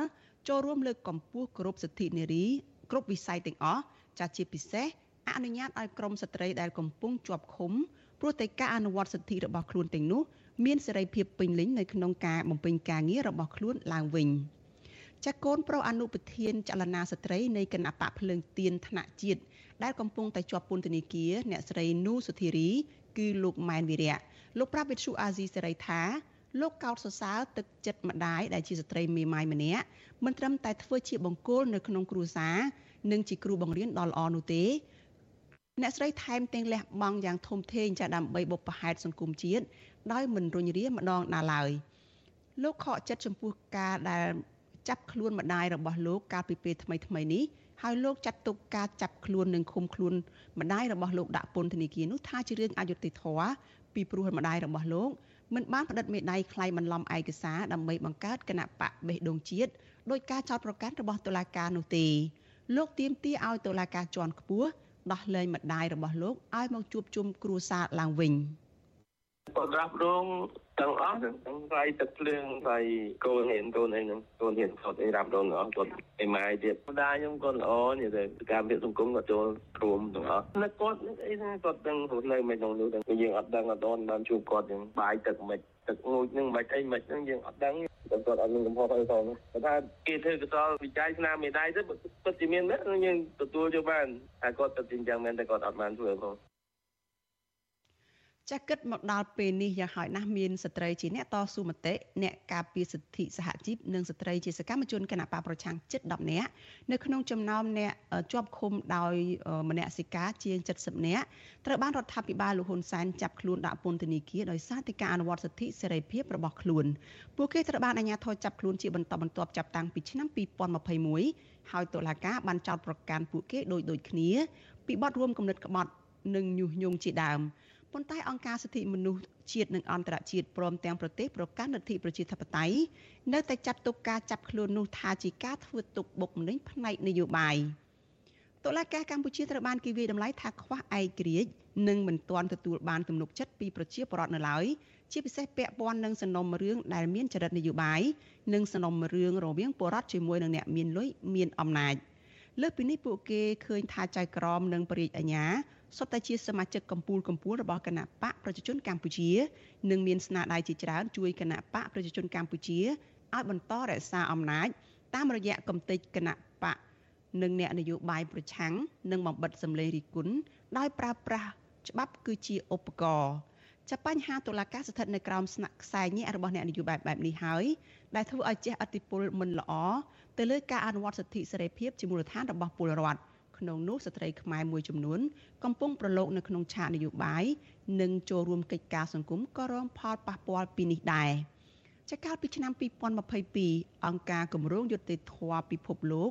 ចូលរួមលើកកម្ពស់គោរពសិទ្ធិនារីគ្រប់វិស័យទាំងអស់ចាជាពិសេសអនុញ្ញាតឲ្យក្រុមស្ត្រីដែលកំពុងជាប់ឃុំព្រោះតែការអនុវត្តសិទ្ធិរបស់ខ្លួនទាំងនោះមានសេរីភាពពេញលេញនៅក្នុងការបំពេញការងាររបស់ខ្លួនឡើងវិញ។ ចាកូនប្រុសអនុប្រធានចលនាស្ត្រីនៃគណៈបកភ្លើងទៀនថ្នាក់ជាតិដែលកំពុងតែជាប់ពន្ធនាគារអ្នកស្រីនូសុធារី គឺលោកម៉ែនវិរៈលោកប្រាប់វិទ្យុអាស៊ីសេរីថាលោកកោតសរសើរទឹកចិត្តម្ដាយដែលជាស្ត្រីមេម៉ាយម្នាក់មិនត្រឹមតែធ្វើជាបង្គោលនៅក្នុងគ្រួសារនិងជាគ្រូបង្រៀនដ៏ល្អនោះទេអ្នកស្រីថែមទាំងលះបង់យ៉ាងធំធេងចាដើម្បីបុព្វហេតុសង្គមជាតិដោយមិនរុញរាម្ដងណាឡើយលោកខកចិត្តចំពោះការដែល ចាប់ខ្លួនម្ដាយរបស់លោកកាលពីពេលថ្មីថ្មីនេះហើយលោកចាត់ទុកការចាប់ខ្លួននិងឃុំខ្លួនម្ដាយរបស់លោកដាក់ពន្ធនាគារនោះថាជារឿងអយុត្តិធម៌ពីព្រោះម្ដាយរបស់លោកមិនបានផ្តិតមេដៃខ្លៃបន្លំឯកសារដើម្បីបង្កើតគណៈបកបេះដូងជាតិដោយការចោទប្រកាន់របស់តុលាការនោះទេលោកទាមទារឲ្យតុលាការជាន់ខ្ពស់ដោះលែងម្ដាយរបស់លោកឲ្យមកជួបជុំគ្រួសារឡើងវិញបដាប់រង ទាំងអស់ទាំងស្រីទឹកភ្លើងស្រីកូនហ៊ានកូនអីហ្នឹងកូនហ៊ានគាត់អីរាប់រងទាំងអស់គាត់ឯម៉ាយទៀតម្ដាយខ្ញុំគាត់ល្អនិយាយទៅការវិសង្គមគាត់ចូលរួមទាំងអស់នៅគាត់អីហ្នឹងគាត់ដឹងរស់នៅមិនក្នុងនោះទាំងយើងអត់ដឹងអត់ដល់បានជួបគាត់យ៉ាងបាយទឹកមិនទឹកងូចហ្នឹងមិនអីមិនហ្នឹងយើងអត់ដឹងគាត់គាត់អត់មានកំហុសអីផងគាត់ថាគេធ្វើកសលវិច័យស្នាមមេដៃទៅពិតជាមានមែនយើងទទួលយកបានតែគាត់ពិតជាអញ្ចឹងមែនតែគាត់អត់បានធ្វើផង ចាគិតមកដល់ពេលនេះយ៉ាងហោចណាស់មានស្ត្រីជាអ្នកតស៊ូមតិអ្នកការពារសិទ្ធិសហជីពនិងស្ត្រីជាសកម្មជនគណបកប្រឆាំងជិត10នាក់នៅក្នុងចំណោមអ្នកជាប់ឃុំដោយមនសិការជាង70នាក់ត្រូវបានរដ្ឋាភិបាលលោកហ៊ុនសែនចាប់ខ្លួនដាក់ពន្ធនាគារដោយសារតែការអនុវត្តសិទ្ធិសេរីភាពរបស់ខ្លួនពួកគេត្រូវបានអាជ្ញាធរចាប់ខ្លួនជាបន្តបន្ទាប់ចាប់តាំងពីឆ្នាំ2021ហើយតុលាការបានចោទប្រកាន់ពួកគេដោយដូចគ្នាពីបទរួមគំនិតក្បត់និងញុះញង់ជាដើម ប៉ុន្តែអង្គការសិទ្ធិមនុស្សជាតិនិងអន្តរជាតិព្រមទាំងប្រទេសប្រកាន់លទ្ធិប្រជាធិបតេយ្យនៅតែចាត់ទុកការចាប់ខ្លួននោះថាជាការធ្វើទុកបុកម្នេញផ្នែកនយោបាយតុលាការកម្ពុជាត្រូវបានគេវាយតម្លៃថាខ្វះឯករាជ្យនិងមិនទាន់ទទួលបានទំនុកចិត្តពីប្រជាពលរដ្ឋនៅឡើយជាពិសេសពាក់ព័ន្ធនឹងសំណុំរឿងដែលមានចរិតនយោបាយនិងសំណុំរឿងរវាងពលរដ្ឋជាមួយនឹងអ្នកមានលុយមានអំណាចលើសពីនេះពួកគេឃើញថាចៅក្រមនិងបរិយាអាញា សុទ្ធតែជាសមាជិកកម្ពុជាកម្ពុជារបស់គណៈបកប្រជាជនកម្ពុជានិងមានស្នាដៃជាច្រើនជួយគណៈបកប្រជាជនកម្ពុជាឲ្យបន្តរក្សាអំណាចតាមរយៈកំទេចគណៈបកនិងអ្នកនយោបាយប្រឆាំងនិងបំបិតសម្លេងរិះគន់ដោយប្រើប្រាស់ច្បាប់គឺជាឧបករណ៍ចាប់បញ្ហាតុលាការស្ថិតនៅក្រោមស្នាក់ខ្សែញាក់របស់អ្នកនយោបាយបែបនេះហើយដែលធ្វើឲ្យជះឥទ្ធិពលមិនល្អទៅលើការអនុវត្តសិទ្ធិសេរីភាពជាមូលដ្ឋានរបស់ពលរដ្ឋ ក្នុងនោះស្ត្រីខ្មែរមួយចំនួនកំពុងប្រឡូកនៅក្នុងឆាកនយោបាយនិងចូលរួមកិច្ចការសង្គមក៏រងផលប៉ះពាល់ពីនេះដែរចាកាលពីឆ្នាំ2022អង្គការគម្រោងយុត្តិធម៌ពិភពលោក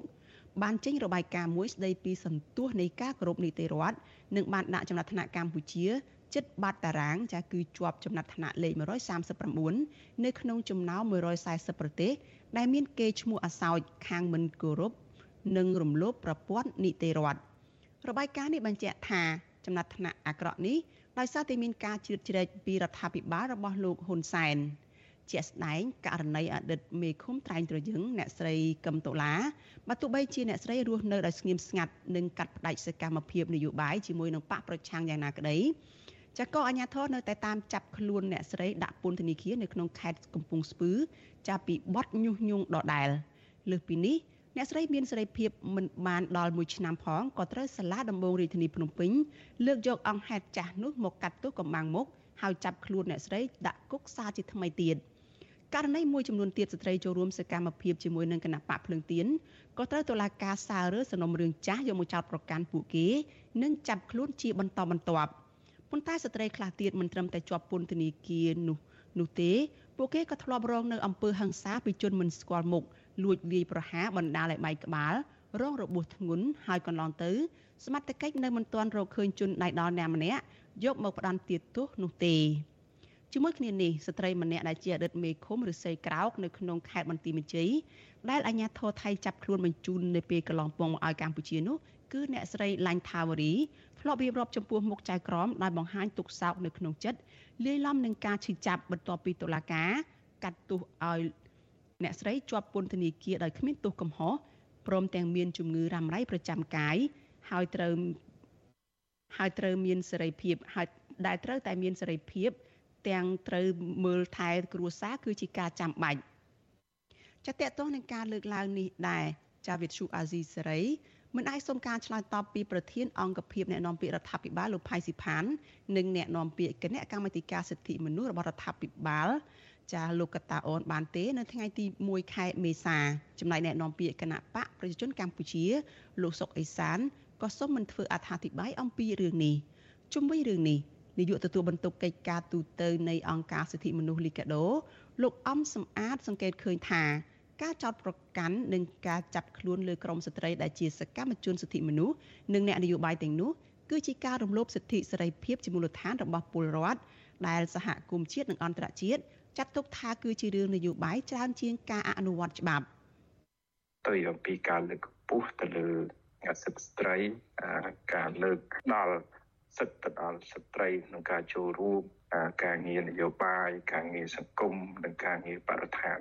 បានចេញរបាយការណ៍មួយស្ដីពីសន្ទុះនៃការគោរពនីតិរដ្ឋនិងបានដាក់ចំណាត់ថ្នាក់កម្ពុជាជិតបាត់តារាងចាគឺជាប់ចំណាត់ថ្នាក់លេខ139នៅក្នុងចំណោម140ប្រទេសដែលមានគេឈ្មោះអាសោចខាងមិនគោរព និងរំលោភប្រព័ន្ធនីតិរដ្ឋរបាយការណ៍នេះបញ្ជាក់ថាចំណាត់ថ្នាក់អាក្រក់នេះដោយសារតែមានការជ្រៀតជ្រែកពីរដ្ឋាភិបាលរបស់លោកហ៊ុនសែនជាក់ស្ដែងករណីអតីតមេឃុំត្រែងត្រយឹងអ្នកស្រីកឹមតូឡាបើទោះបីជាអ្នកស្រីរស់នៅដោយស្ងៀមស្ងាត់និងកាត់ផ្ដាច់សកម្មភាពនយោបាយជាមួយនឹងបកប្រឆាំងយ៉ាងណាក្តីចាក៏អាជ្ញាធរនៅតែតាមចាប់ខ្លួនអ្នកស្រីដាក់ពន្ធនាគារនៅក្នុងខេត្តកំពង់ស្ពឺចាប់ពីបទញុះញង់ដដែលលើសពីនេះ អ្នកស្រីមានសេរីភាពមិនបានដល់មួយឆ្នាំផងក៏ត្រូវសាលាដំបងរាជធានីភ្នំពេញលើកយកអង្គហេតុចាស់នោះមកកាត់ទោសកំបាំងមុខហើយចាប់ខ្លួនអ្នកស្រីដាក់គុកសារជាថ្មីទៀតករណីមួយចំនួនទៀតស្ត្រីចូលរួមសកម្មភាពជាមួយនឹងគណៈបកភ្លើងទៀនក៏ត្រូវតុលាការសាររើសំណុំរឿងចាស់យកមកចោទប្រកាន់ពួកគេនិងចាប់ខ្លួនជាបន្តបន្ទាប់ប៉ុន្តែស្ត្រីខ្លះទៀតមិនត្រឹមតែជាប់ពន្ធនាគារនោះនោះទេពួកគេក៏ធ្លាប់រងនៅអំពើហិង្សាពីជនមិនស្គាល់មុខ លួចវាយប្រហារបណ្ដាលឲ្យបែកក្បាលរងរបួសធ្ងន់ហើយកន្លងទៅ សមត្ថកិច្ចនៅមិនទាន់រកឃើញជនដៃដល់អ្នកម្នាក់យកមកផ្ដន្ទាទោសនោះទេជាមួយគ្នានេះស្ត្រីម្នាក់ដែលជាអតីតមេឃុំឬសីក្រោកនៅក្នុងខេត្តបន្ទាយមានជ័យដែលអាជ្ញាធរថៃចាប់ខ្លួនបញ្ជូននៅពេលកន្លងពងមកឲ្យកម្ពុជានោះគឺអ្នកស្រីឡាញ់ថាវរីធ្លាប់រៀបរាប់ចំពោះមុខចៅក្រមដោយបង្ហាញទុកសោកនៅក្នុងចិត្តលាយឡំនឹងការឈឺចាប់បន្ទាប់ពីតុលាការកាត់ទោសឲ្យ អ្នកស្រីជាប់ពន្ធនាគារដោយគ្មានទោសកំហុសព្រមទាំងមានជំងឺរ៉ាំរ៉ៃប្រចាំកាយហើយត្រូវហើយត្រូវមានសេរីភាពហើយដែលត្រូវតែមានសេរីភាព ទាំងត្រូវមើលថែគ្រួសារគឺជាការចាំបាច់ចាតតទៅនឹងការលើកឡើងនេះដែរចាវិទ្យុអាស៊ីសេរីមិនអាចសុំការឆ្លើយតបពីប្រធានអង្គភិបអ្នកនាំពាក្យរដ្ឋាភិបាលលោកផៃស៊ីផាន និងអ្នកនាំពាក្យគណៈកម្មាធិការសិទ្ធិមនុស្សរបស់រដ្ឋាភិបាល ចាលោកកតាអូនបានទេនៅថ្ងៃទី1ខែមេសាចំណែកអ្នកនាំពាក្យគណៈបកប្រជាជនកម្ពុជា លោកសុកអេសានក៏សូមមិនធ្វើអត្ថាធិប្បាយអំពីរឿងនេះជុំវិញរឿងនេះនាយកទទួលបន្ទុកកិច្ចការទូតនៃអង្គការសិទ្ធិមនុស្សលីកាដូលោកអំសំអាត សង្កេតឃើញថាការចោទប្រកាន់និងការចាប់ខ្លួនលើក្រុមស្ត្រីដែលជាសកម្មជនសិទ្ធិមនុស្សនិងអ្នកនយោបាយទាំងនោះគឺជាការរំលោភសិទ្ធិសេរីភាពជាមូលដ្ឋានរបស់ពលរដ្ឋដែលសហគមន៍ជាតិនិងអន្តរជាតិ ចាត់ទុកថាគឺជារឿងនយោបាយច្រើនជាងការអនុវត្តច្បាប់ទៅអំពីការលើកកម្ពស់ទៅលើសិទ្ធិស្ត្រីការលើកដល់សិទ្ធិទៅដល់ស្ត្រីក្នុងការចូលរួមការងារនយោបាយការងារសង្គមនិងការងារបរិស្ថាន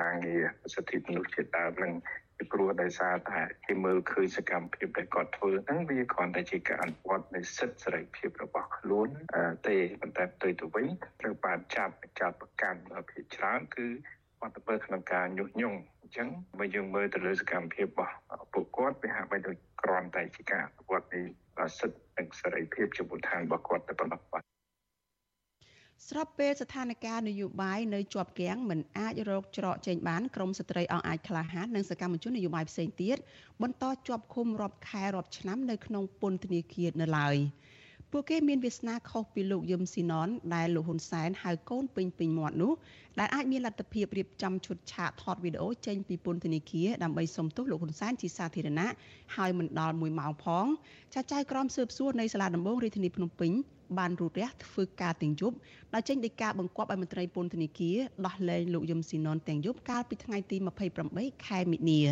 ការងារសិទ្ធិមនុស្សជាដើមនឹង ពីព្រោះដោយសារតែគេមើលឃើញសកម្មភាពដែលគាត់ធ្វើហ្នឹងវាគ្រាន់តែជាការអនុវត្តនៃសិទ្ធិសេរីភាពរបស់ខ្លួនទេប៉ុន្តែផ្ទុយទៅវិញត្រូវបានចាប់ចាប់ប្រកាន់ភាគច្រើនគឺបាត់ទៅក្នុងការញុះញង់អញ្ចឹងបើយើងមើលទៅលើសកម្មភាពរបស់ពួកគាត់វាហាក់បីដូចគ្រាន់តែជាការអនុវត្តនៃសិទ្ធិនិងសេរីភាពជាមូលដ្ឋានរបស់គាត់តែប៉ុណ្ណោះបាទ ស្របពេលស្ថានភាពនយោបាយនៅជាប់គាំងមិនអាចរកច្រកចេញបានក្រមស្ត្រីអង្គអាចក្លាហាននិងសកម្មជននយោបាយផ្សេងទៀតបន្តជាប់ឃុំរាប់ខែរាប់ឆ្នាំនៅក្នុងពន្ធនាគារនៅឡើយពួកគេមានវាសនាខុសពីលោកយឹមស៊ីណនដែលលោកហ៊ុនសែនហៅកូនពេញពេញមាត់នោះដែលអាចមានលទ្ធភាពរៀបចំឈុតឆាកថតវីដេអូចេញពីពន្ធនាគារដើម្បីសុំទោសលោកហ៊ុនសែនជាសាធារណៈហើយមិនដល់1ម៉ោងផងចាត់ចែងក្រុមស៊ើបសួរនៃសាលាដំបងរាជធានីភ្នំពេញ បានរូតរះធ្វើការទាំងយប់ដោយចេញដីកាបង្គាប់ឲ្យមន្ត្រីពន្ធនាគារដោះលែងលោកយឹមស៊ីណុនទាំងយប់កាលពីថ្ងៃទី28ខែមិនិនា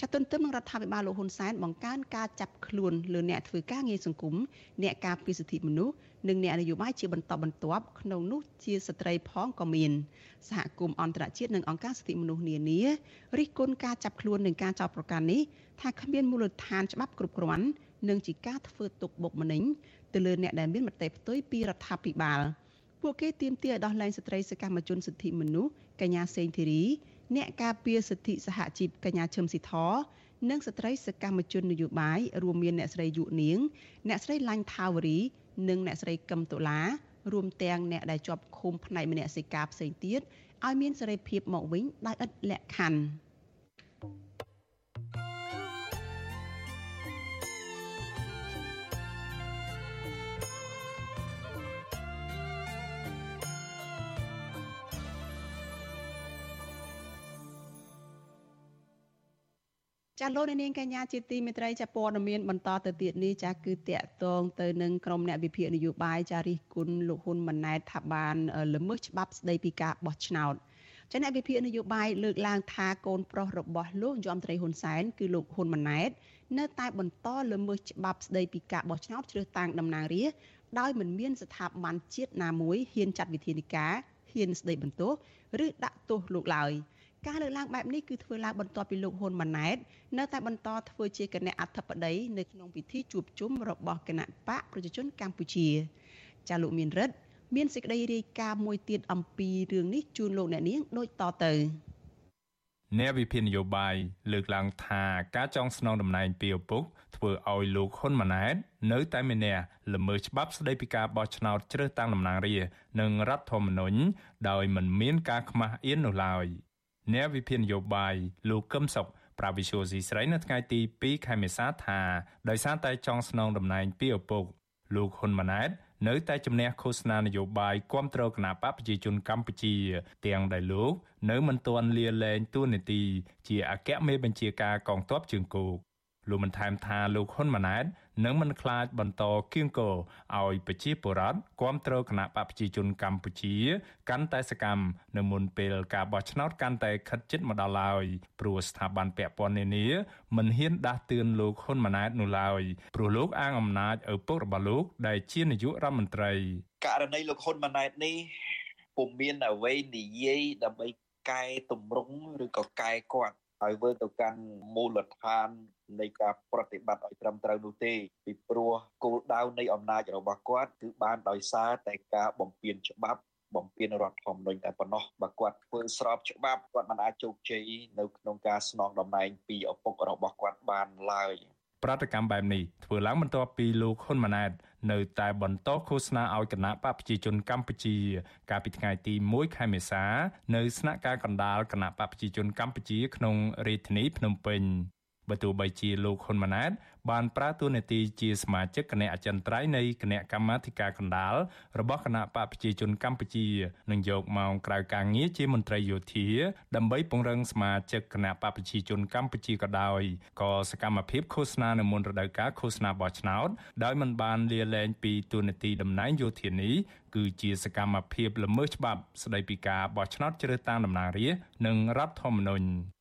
ចាត់ទន្ទឹមនឹងរដ្ឋាភិបាលលោកហ៊ុនសែនបង្កើនការចាប់ខ្លួនលើអ្នកធ្វើការងារសង្គមអ្នកការពារសិទ្ធិមនុស្សនិងអ្នកនយោបាយជាបន្តបន្ទាប់ក្នុងនោះជាស្ត្រីផងក៏មានសហគមន៍អន្តរជាតិនិងអង្គការសិទ្ធិមនុស្សនានារិះគន់ការចាប់ខ្លួននិងការចោទប្រកាន់នេះថាគ្មានមូលដ្ឋានច្បាប់គ្រប់គ្រាន់និងជាការធ្វើទុកបុកម្នេញ ទៅលើអ្នកដែលមានមតិផ្ទុយពីរដ្ឋាភិបាលពួកគេទាមទារឲ្យដោះលែងស្ត្រីសកម្មជនសិទ្ធិមនុស្សកញ្ញាសេងធីរីអ្នកការពារសិទ្ធិសហជីពកញ្ញាឈឹមស៊ីធនិងស្ត្រីសកម្មជននយោបាយរួមមានអ្នកស្រីយុនាង អ្នកស្រីឡាញ់ថាវរី និងអ្នកស្រីកឹមតុលារួមទាំងអ្នកដែលជាប់ឃុំផ្នែកមនសិការផ្សេងទៀតឲ្យមានសេរីភាពមកវិញដោយឥតលក្ខខណ្ឌ ចាលោកនាងកញ្ញាជាទីមេត្រីចាព័ត៌មានបន្តទៅទៀតនេះចាគឺតកតងទៅនឹងក្រុមអ្នកវិភាគនយោបាយចារិះគន់លោកហ៊ុនម៉ាណែតថាបានល្មើសច្បាប់ស្ដីពីការបោះឆ្នោតចាអ្នកវិភាគនយោបាយលើកឡើងថាកូនប្រុសរបស់លោកយមត្រីហ៊ុនសែនគឺលោកហ៊ុនម៉ាណែតនៅតែបន្តល្មើសច្បាប់ស្ដីពីការបោះឆ្នោតជ្រើសតាំងតំណាងរាស្ត្រដោយមិនមានស្ថាប័នជាតិណាមួយហ៊ានចាត់វិធានការហ៊ានស្ដីបន្ទោសឬដាក់ទោសលោកឡើយ។ ការលើកឡើងបែបនេះគឺធ្វើឡើងបន្ទាប់ពីលោកហ៊ុនម៉ាណែតនៅតែបន្តធ្វើជាគណៈអធិបតីនៅក្នុងពិធីជួបជុំរបស់គណៈបកប្រជាជនកម្ពុជាចាលោកមានរិទ្ធមានសេចក្តីរាយការណ៍មួយទៀតអំពីរឿងនេះជូនលោកអ្នកនាងដូចតទៅអ្នកវិភាគនយោបាយលើកឡើងថាការចងស្នងតំណែងពីឪពុកធ្វើឲ្យលោកហ៊ុនម៉ាណែតនៅតែមានអ្នកល្មើសច្បាប់ស្តីពីការបោះឆ្នោតជ្រើសតាំងតំណាងរាស្ត្រនិងរដ្ឋធម្មនុញ្ញដោយមិនមានការខ្មាស់អៀននោះឡើយ។ អ្នកវិភាគនយោបាយលោកកឹមសុខប្រាវិសុយស៊ីស្រីនៅថ្ងៃទី2ខែមេសាថាដោយសារតែចង់ស្នងតំណែងពីឪពុកលោកហ៊ុនម៉ាណែតនៅតែជំនះឃោសនានយោបាយគ្រប់គ្រងគណៈបកប្រជាជនកម្ពុជា ទាំងដែលលោកនៅមិនទាន់លាលែងតួនាទីជាអគ្គមេបញ្ជាការកងទ័ពជើងគោក លោកបានថែមថាលោកហ៊ុនម៉ាណែតនឹងមិនខ្លាចបន្តគៀងគរឲ្យប្រជាពលរដ្ឋគ្រប់គ្រងគណៈបកប្រជាជនកម្ពុជា កាន់តែសកម្មនៅមុនពេលការបោះឆ្នោតកាន់តែខិតជិតមកដល់ឡើយព្រោះស្ថាប័នពាក់ព័ន្ធនានាមិនហ៊ានដាស់តឿនលោកហ៊ុនម៉ាណែតនោះឡើយព្រោះលោកអាងអំណាចឪពុករបស់លោក ដែលជានាយករដ្ឋមន្ត្រីករណីលោកហ៊ុនម៉ាណែតនេះពុំមានអ្វីនិយាយដើម្បីកែតម្រង់ឬក៏កែគាត់ឲ្យវិលទៅកាន់មូលដ្ឋាន នៃការប្រតិបត្តិឲ្យត្រឹមត្រូវនោះទេពីព្រោះគោលដៅនៃអំណាចរបស់គាត់គឺបានដោយសារតែការបំពានច្បាប់បំពេញរដ្ឋធម្មនុញ្ញតែប៉ុណ្ណោះបើគាត់ធ្វើស្របច្បាប់គាត់មិនអាចជោគជ័យនៅក្នុងការស្នងតំណែងពីឪពុករបស់គាត់បានឡើយប្រតិកម្មបែបនេះធ្វើឡើងបន្ទាប់ពីលោកហ៊ុនម៉ាណែតនៅតែបន្តឃោសនាឲ្យគណៈបកប្រជាជនកម្ពុជា កាលពីថ្ងៃទី1ខែមេសា នៅស្នាក់ការកណ្ដាលគណៈបកប្រជាជនកម្ពុជាក្នុងរាជធានីភ្នំពេញ បើទោះបីជាលោកហ៊ុនម៉ាណែតបានប្រើតួនាទីជាសមាជិកគណៈអចិន្ត្រៃយ៍នៃគណៈកម្មាធិការកណ្ដាលរបស់គណៈបកប្រជាជនកម្ពុជានឹងយកម៉ោងក្រៅការងារជាមន្ត្រីយោធាដើម្បីពង្រឹងសមាជិកគណៈបកប្រជាជនកម្ពុជាក៏ដោយក៏សកម្មភាពឃោសនានៅមុនរដូវកាលឃោសនាបោះឆ្នោតដោយមិនបានលាលែងពីតួនាទីតំណែងយោធានេះគឺជាសកម្មភាពល្មើសច្បាប់ស្តីពីការបោះឆ្នោតជ្រើសតាំងតំណាងរាស្ត្រនិងរដ្ឋធម្មនុញ្ញ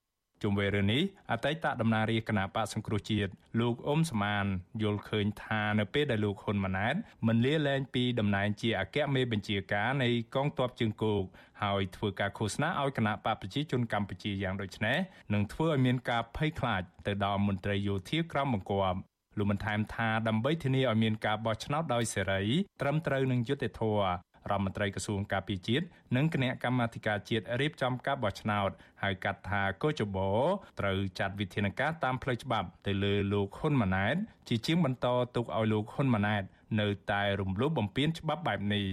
ជុំវិញរឿងនេះអតីតតំណាងរាជគណៈបកសង្គ្រោះជាតិលោកអ៊ុំសមានយល់ឃើញថានៅពេលដែលលោកហ៊ុនម៉ាណែតមិនលាលែងពីតំណែងជាអគ្គមេបញ្ជាការនៃកងទ័ពជើងគោកហើយធ្វើការឃោសនាឲ្យគណៈបកប្រជាជនកម្ពុជាយ៉ាងដូចនេះនឹងធ្វើឲ្យមានការភ័យខ្លាចទៅដល់មន្ត្រីយោធាក្រមបង្គាប់លោកបានថែមថាដើម្បីធានាឲ្យមានការបោះឆ្នោតដោយសេរីត្រឹមត្រូវនឹងយុត្តិធម៌ រដ្ឋមន្ត្រីក្រសួងការពារជាតិនិងគណៈកម្មាធិការជាតិរៀបចំការបោះឆ្នោតហៅកាត់ថាកោចបោត្រូវចាត់វិធានការតាមផ្លូវច្បាប់ទៅលើលោកហ៊ុនម៉ាណែតជាជាងបន្តទុកឲ្យលោកហ៊ុនម៉ាណែតនៅតែរំលោភបំពានច្បាប់បែបនេះ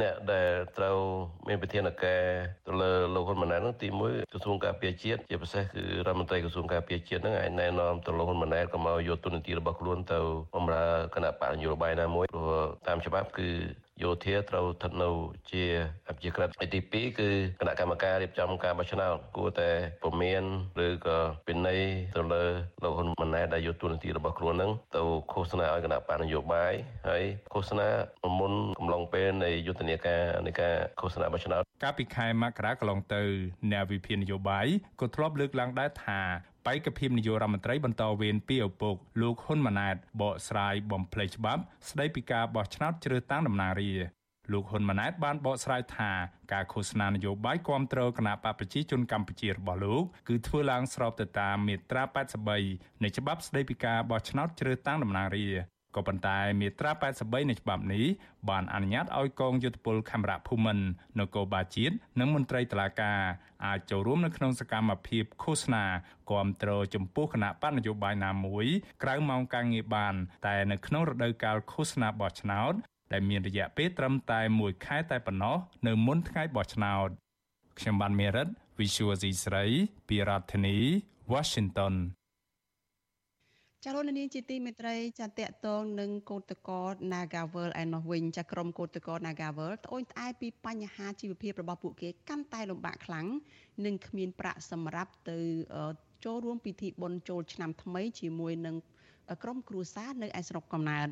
អ្នកដែលត្រូវមានវិធានការទៅលើលោកហ៊ុនម៉ាណែតនោះទី1ក្រសួងការពារជាតិជាពិសេសគឺរដ្ឋមន្ត្រីក្រសួងការពារជាតិហ្នឹងអាចណែនាំទៅលោកហ៊ុនម៉ាណែតក៏មកយកទូនាទីរបស់ខ្លួនទៅបម្រើគណៈបកនយោបាយណាមួយព្រោះតាមច្បាប់គឺ យោធាត្រូវស្ថិតនៅជាអភិជាក្រិតទី2គឺគណៈកម្មការរៀបចំការបោះឆ្នោតគួរតែពមៀនឬក៏ពិន័យទៅលើលោកហ៊ុនម៉ាណែតដែលយកទូនាទីរបស់ខ្លួននឹងទៅឃោសនាឲ្យគណៈបកនយោបាយហើយឃោសនាមុនកំឡុងពេលនៃយុទ្ធនាការនៃការឃោសនាបោះឆ្នោតកាលពីខែមករាកន្លងទៅអ្នកវិភាគនយោបាយក៏ធ្លាប់លើកឡើងដែរថា បេក្ខភាពនាយករដ្ឋមន្ត្រីបន្តវេនពីឪពុកលោកហ៊ុនម៉ាណែតបកស្រាយបំភ្លេចច្បាប់ស្ដីពីការបោះឆ្នោតជ្រើសតាំងតំណាងរាស្ត្រលោកហ៊ុនម៉ាណែតបានបកស្រាយថាការឃោសនានយោបាយគាំទ្រគណៈបកប្រជាជនកម្ពុជារបស់លោកគឺធ្វើឡើងស្របទៅតាមមាត្រា83នៃច្បាប់ស្ដីពីការបោះឆ្នោតជ្រើសតាំងតំណាងរាស្ត្រ ក៏ប៉ុន្តែមាត្រា83នៃច្បាប់នេះបានអនុញ្ញាតឲ្យកងយុទ្ធពលខេមរៈភូមិន្ទនគរបាលជាតិនិងមន្ត្រីតុលាការអាចចូលរួមនៅក្នុងសកម្មភាពឃោសនាគាំទ្រចំពោះគណៈបណ្ឌនយោបាយណាមួយក្រៅម៉ោងការងារបាន តែនៅក្នុងរដូវកាលឃោសនាបោះឆ្នោតដែលមានរយៈពេលត្រឹមតែ1ខែតែប៉ុណ្ណោះនៅមុនថ្ងៃបោះឆ្នោតខ្ញុំបានមេរិត Visual C ស្រី ពីរដ្ឋធានី Washington ចាលោកនាងជាទីមេត្រីចាតកតងនឹងកោតកោ Nagavel ឯនោះវិញចាក្រុមកោតកោ Nagavel ត្អូញត្អែពីបញ្ហាជីវភាពរបស់ពួកគេកាន់តែលំបាកខ្លាំងនិងគ្មានប្រាក់សម្រាប់ទៅចូលរួមពិធីបុណ្យចូលឆ្នាំថ្មីជាមួយនឹងក្រុមគ្រួសារនៅឯស្រុកកំណើត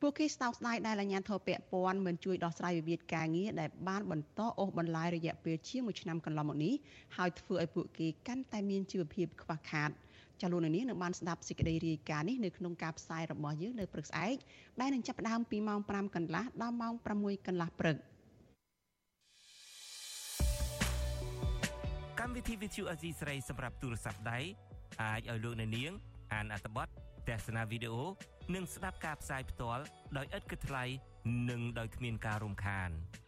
ពួកគេស្តោកស្ដាយដែលអាជ្ញាធរពាក់ព័ន្ធមិនជួយដោះស្រាយវិវាទការងារដែលបានបន្តអូសបន្លាយរយៈពេលជាង1ឆ្នាំកន្លងមកនេះហើយធ្វើឲ្យពួកគេកាន់តែមានជីវភាពខ្វះខាត។ ចាលោកនាងនឹងបានស្ដាប់សេចក្តីរាយការណ៍នេះនៅក្នុងការផ្សាយរបស់យើងនៅព្រឹកស្អែកដែលនឹងចាប់ផ្ដើមពីម៉ោង5កន្លះដល់ម៉ោង6កន្លះព្រឹកកម្មវិធី Vithu Azizi ស្រីសម្រាប់ទូរស័ព្ទដៃអាចឲ្យលោកអ្នកនាង អានអត្ថបទទស្សនាវីដេអូនិងស្ដាប់ការផ្សាយផ្ទាល់ដោយឥតគិតថ្លៃនិងដោយគ្មានការរំខាន។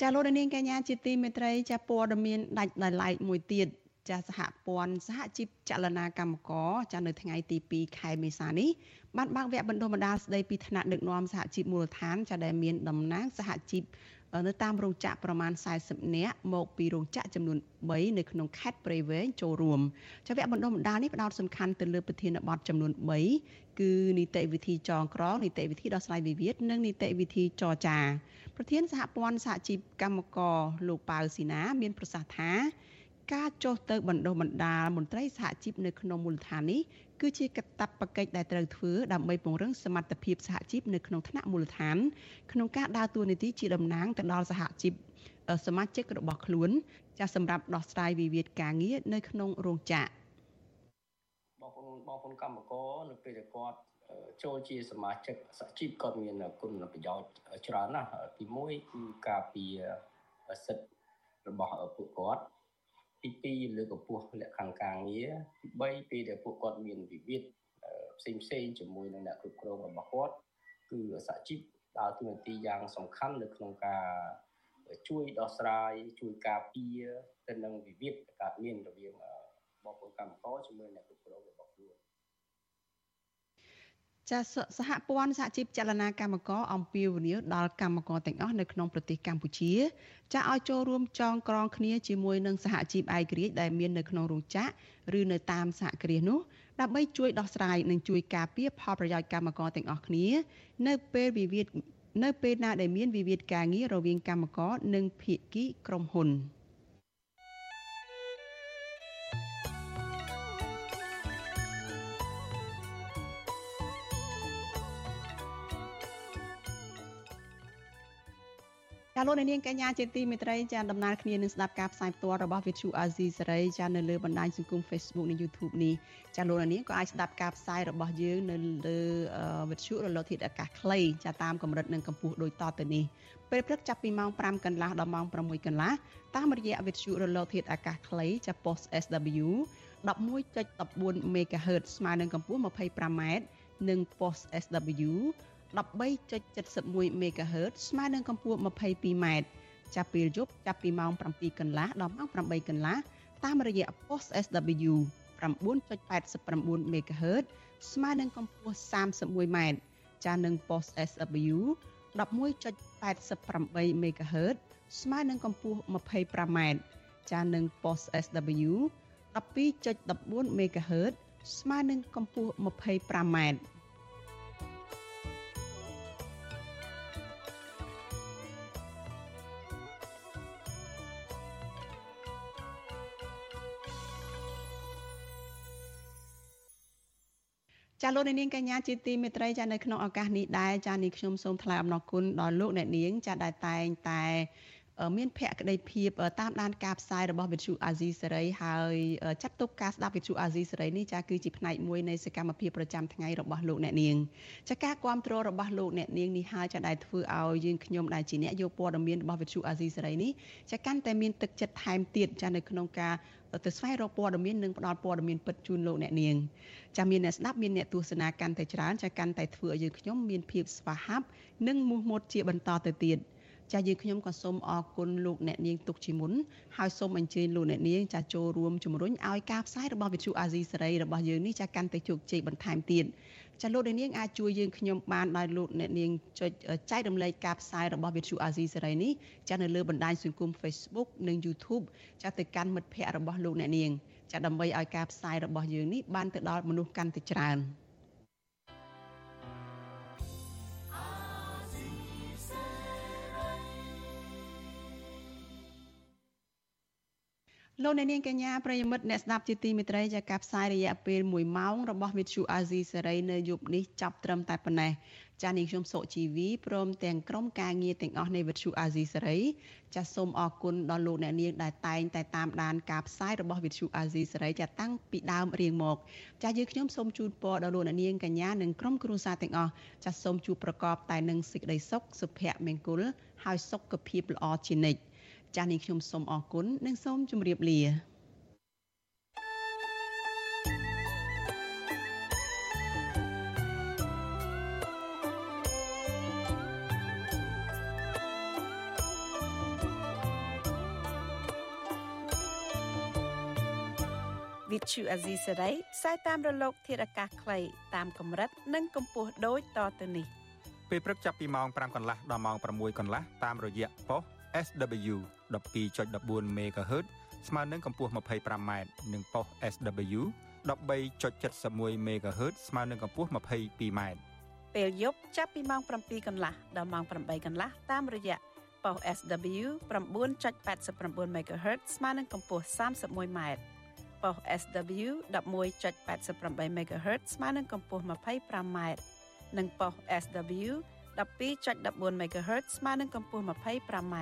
ចាលោកនាងកញ្ញាជាទីមេត្រីចាព័ត៌មានដាច់ដោយឡែកមួយទៀតចាសហព័ន្ធសហជីពចលនាកម្មករចានៅថ្ងៃទី2ខែមេសានេះបានបើកវគ្គបណ្ដុះបណ្ដាលស្ដីពីឋានៈដឹកនាំសហជីពមូលដ្ឋានចាដែលមានតំណាងសហជីពនៅតាមរោងចក្រប្រមាណ40នាក់មកពីរោងចក្រចំនួន3នៅក្នុងខេត្តព្រៃវែងចូលរួមចាវគ្គបណ្ដុះបណ្ដាលនេះផ្ដោតសំខាន់ទៅលើប្រធានបទចំនួន3គឺនីតិវិធីចងក្រងនីតិវិធីដោះស្រាយវិវាទនិងនីតិវិធីចរចា ប្រធានសហព័ន្ធសហជីពកម្មករលោកប៉ៅស៊ីណា មានប្រសាសន៍ថា ការចុះទៅបណ្ដុះបណ្ដាលមន្ត្រីសហជីពនៅក្នុងមូលដ្ឋាននេះគឺជាកាតព្វកិច្ចដែលត្រូវធ្វើដើម្បីពង្រឹងសមត្ថភាពសហជីពនៅក្នុងថ្នាក់មូលដ្ឋាន ក្នុងការដើរតួនាទីជាតំណាងទៅដល់សហជីពសមាជិករបស់ខ្លួនចាស់សម្រាប់ដោះស្រាយវិវាទការងារនៅក្នុងរោងចក្របងប្អូនបងប្អូនកម្មករនៅពេលដែលគាត់ ចូលជាសមាជិកសហជីពក៏មានគុណប្រយោជន៍ច្រើនណាស់ទី1គឺការពារសិទ្ធិរបស់ពួកគាត់ទី2លើកកម្ពស់លក្ខខណ្ឌការងារទី3ពេលដែលពួកគាត់មានវិវាទផ្សេងផ្សេងជាមួយនឹងអ្នកគ្រប់គ្រងរបស់គាត់គឺសហជីពដើរតួនាទីយ៉ាងសំខាន់នៅក្នុងការជួយដោះស្រាយជួយការពារទៅនឹងវិវាទដែលកើតមានរវាងបងប្អូនកម្មករជាមួយអ្នកគ្រប់គ្រងរបស់ខ្លួន ចាសហព័ន្ធសហជីពចលនាកម្មករអំពាវនាវដល់កម្មករទាំងអស់នៅក្នុងប្រទេសកម្ពុជាចាឲ្យចូលរួមចងក្រងគ្នាជាមួយនឹងសហជីពឯករាជ្យដែលមាននៅក្នុងរោងចក្រឬនៅតាមសហគ្រាសនោះដើម្បីជួយដោះស្រាយនិងជួយការពារផលប្រយោជន៍កម្មករទាំងអស់គ្នានៅពេលវិវាទនៅពេលណាដែលមានវិវាទការងាររវាងកម្មករនិងភាគីក្រុមហ៊ុន។ ចាលោកនាងកញ្ញាជាទីមេត្រីចាដំណើរគ្នានឹងស្ដាប់ការផ្សាយផ្ទាល់របស់ Vithu Azizi សេរីចានៅលើបណ្ដាញសង្គម Facebook និង YouTube នេះចាលោកនាងក៏អាចស្ដាប់ការផ្សាយរបស់យើងនៅលើ Vithu រលកធាតុអាកាសខ្លីចាតាមកម្រិតនិងកម្ពស់ដូចតទៅនេះពេលព្រឹកចាប់ពីម៉ោង5កន្លះដល់ម៉ោង6កន្លះតាមរយៈ Vithu រលកធាតុអាកាសខ្លីចា post SW 11.14 MHz ស្មើនឹងកម្ពស់ 25m និង post SW 13.71 MHz ស្មើនឹងកម្ពស់ 22m ចាប់ពេលយប់ចាប់ពីម៉ោង7កន្លះដល់ម៉ោង8កន្លះតាមរយៈ post SW 9.89 MHz ស្មើនឹងកម្ពស់ 31m ចាស់នឹង post SW 11.88 MHz ស្មើនឹងកម្ពស់ 25m ចាស់នឹង post SW 12.14 MHz ស្មើនឹងកម្ពស់ 25m ចាលោកនាងកញ្ញាជាទីមេត្រីចានៅក្នុងឱកាសនេះដែរចានេះខ្ញុំសូមថ្លែងអំណរគុណដល់លោកអ្នកនាងចាដែលតែងតែ មានភក្ដីភាពតាមដានការផ្សាយរបស់វិទ្យុអាស៊ីសេរីហើយចាត់ទុកការស្ដាប់វិទ្យុអាស៊ីសេរីនេះចាគឺជាផ្នែកមួយនៃសកម្មភាពប្រចាំថ្ងៃរបស់លោកអ្នកនាងចាការគ្រប់គ្រងរបស់លោកអ្នកនាងនេះហើយចាដែលធ្វើឲ្យយើងខ្ញុំដែលជាអ្នកយកព័ត៌មានរបស់វិទ្យុអាស៊ីសេរីនេះចាកាន់តែមានទឹកចិត្តថែមទៀតចានៅក្នុងការទៅស្វែងរកព័ត៌មាននិងផ្តល់ព័ត៌មានពិតជូនលោកអ្នកនាងចាមានអ្នកស្ដាប់មានអ្នកទស្សនាកាន់តែច្រើនចាកាន់តែធ្វើឲ្យយើងខ្ញុំមានភាពស្វាហាប់និងមោះមុតជាបន្តទៅទៀត។ ចាយើងខ្ញុំក៏សូមអរគុណលោកអ្នកនាងទុកជាមុនហើយសូមអញ្ជើញលោកអ្នកនាងចាចូលរួមជំរុញឲ្យការផ្សាយរបស់វិទ្យុអាស៊ីសេរីរបស់យើងនេះចាកាន់តែជោគជ័យបន្ថែមទៀតចាលោកអ្នកនាងអាចជួយយើងខ្ញុំបានដោយលោកអ្នកនាងចុចចែករំលែកការផ្សាយរបស់វិទ្យុអាស៊ីសេរីនេះចានៅលើបណ្ដាញសង្គម Facebook និង YouTube ចាទៅកាន់មិត្តភ័ក្តិរបស់លោកអ្នកនាងចាដើម្បីឲ្យការផ្សាយរបស់យើងនេះបានទៅដល់មនុស្សកាន់តែច្រើន។ លោកអ្នកនាងកញ្ញាប្រិយមិត្តអ្នកស្ដាប់ជាទីមេត្រីចាការផ្សាយរយៈពេល1ម៉ោងរបស់វិទ្យុអាស៊ីសេរីនៅយប់នេះចាប់ត្រឹមតែប៉ុណ្ណេះចានាងខ្ញុំសុជីវីព្រមទាំងក្រុមការងារទាំងអស់នៃវិទ្យុអាស៊ីសេរីចាសូមអរគុណដល់លោកអ្នកនាងដែលតែងតែតាមដានការផ្សាយរបស់វិទ្យុអាស៊ីសេរីចាតាំងពីដើមរៀងមកចាយើងខ្ញុំសូមជូនពរដល់លោកអ្នកនាងកញ្ញានិងក្រុមគ្រួសារទាំងអស់ចាសូមជួបប្រកបតែនឹងសេចក្តីសុខសុភមង្គលហើយសុខភាពល្អជានិច្ច ចាស់នេះខ្ញុំសូមអរគុណនិងសូមជម្រាបលាវិទ្យុអាស៊ីសេរីផ្សាយតាមរលក ធាតុអាកាសខ្លីតាមកម្រិត និងកម្ពស់ដូចតទៅនេះពេលព្រឹកចាប់ពីម៉ោង5កន្លះដល់ម៉ោង6កន្លះតាមរយៈប៉ុស SW 12.14 MHz ស្មើនឹងកម្ពស់ 25m និងប៉ុស SW 13.71 MHz ស្មើនឹងកម្ពស់ 22m ពេលយប់ចាប់ពីម៉ោង7កន្លះដល់ម៉ោង8កន្លះតាមរយៈប៉ុស SW 9.89 MHz ស្មើនឹងកម្ពស់ 31m ប៉ុស SW 11.88 MHz ស្មើនឹងកម្ពស់ 25m និងប៉ុស SW 12.14 MHz ស្មើនឹងកម្ពស់ 25m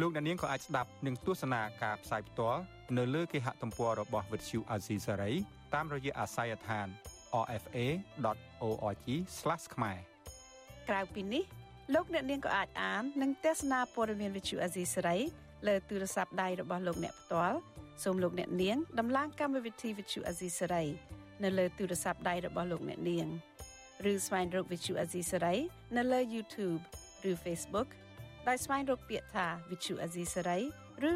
លោកអ្នកនាងក៏អាចស្ដាប់និងទស្សនាការផ្សាយផ្ទាល់នៅលើគេហទំព័ររបស់ Vuthu Azizi Saray តាមរយៈអាស័យដ្ឋាន rfa.org/ ខ្មែរក្រៅពីនេះលោកអ្នកនាងក៏អាចអាននិងទស្សនាព័ត៌មានវិទ្យុអាស៊ីសេរីលើទូរស័ព្ទដៃរបស់លោកអ្នកផ្ទាល់សូមលោកអ្នកនាងដំឡើងកម្មវិធីវិទ្យុអាស៊ីសេរីនៅលើទូរស័ព្ទដៃរបស់លោកអ្នកនាង ឬស្វែងរកវិទ្យុអាស៊ីសេរីនៅលើ YouTube ឬ Facebook ដោយស្វែងរកពាក្យថា Vithu Azisaray ឬ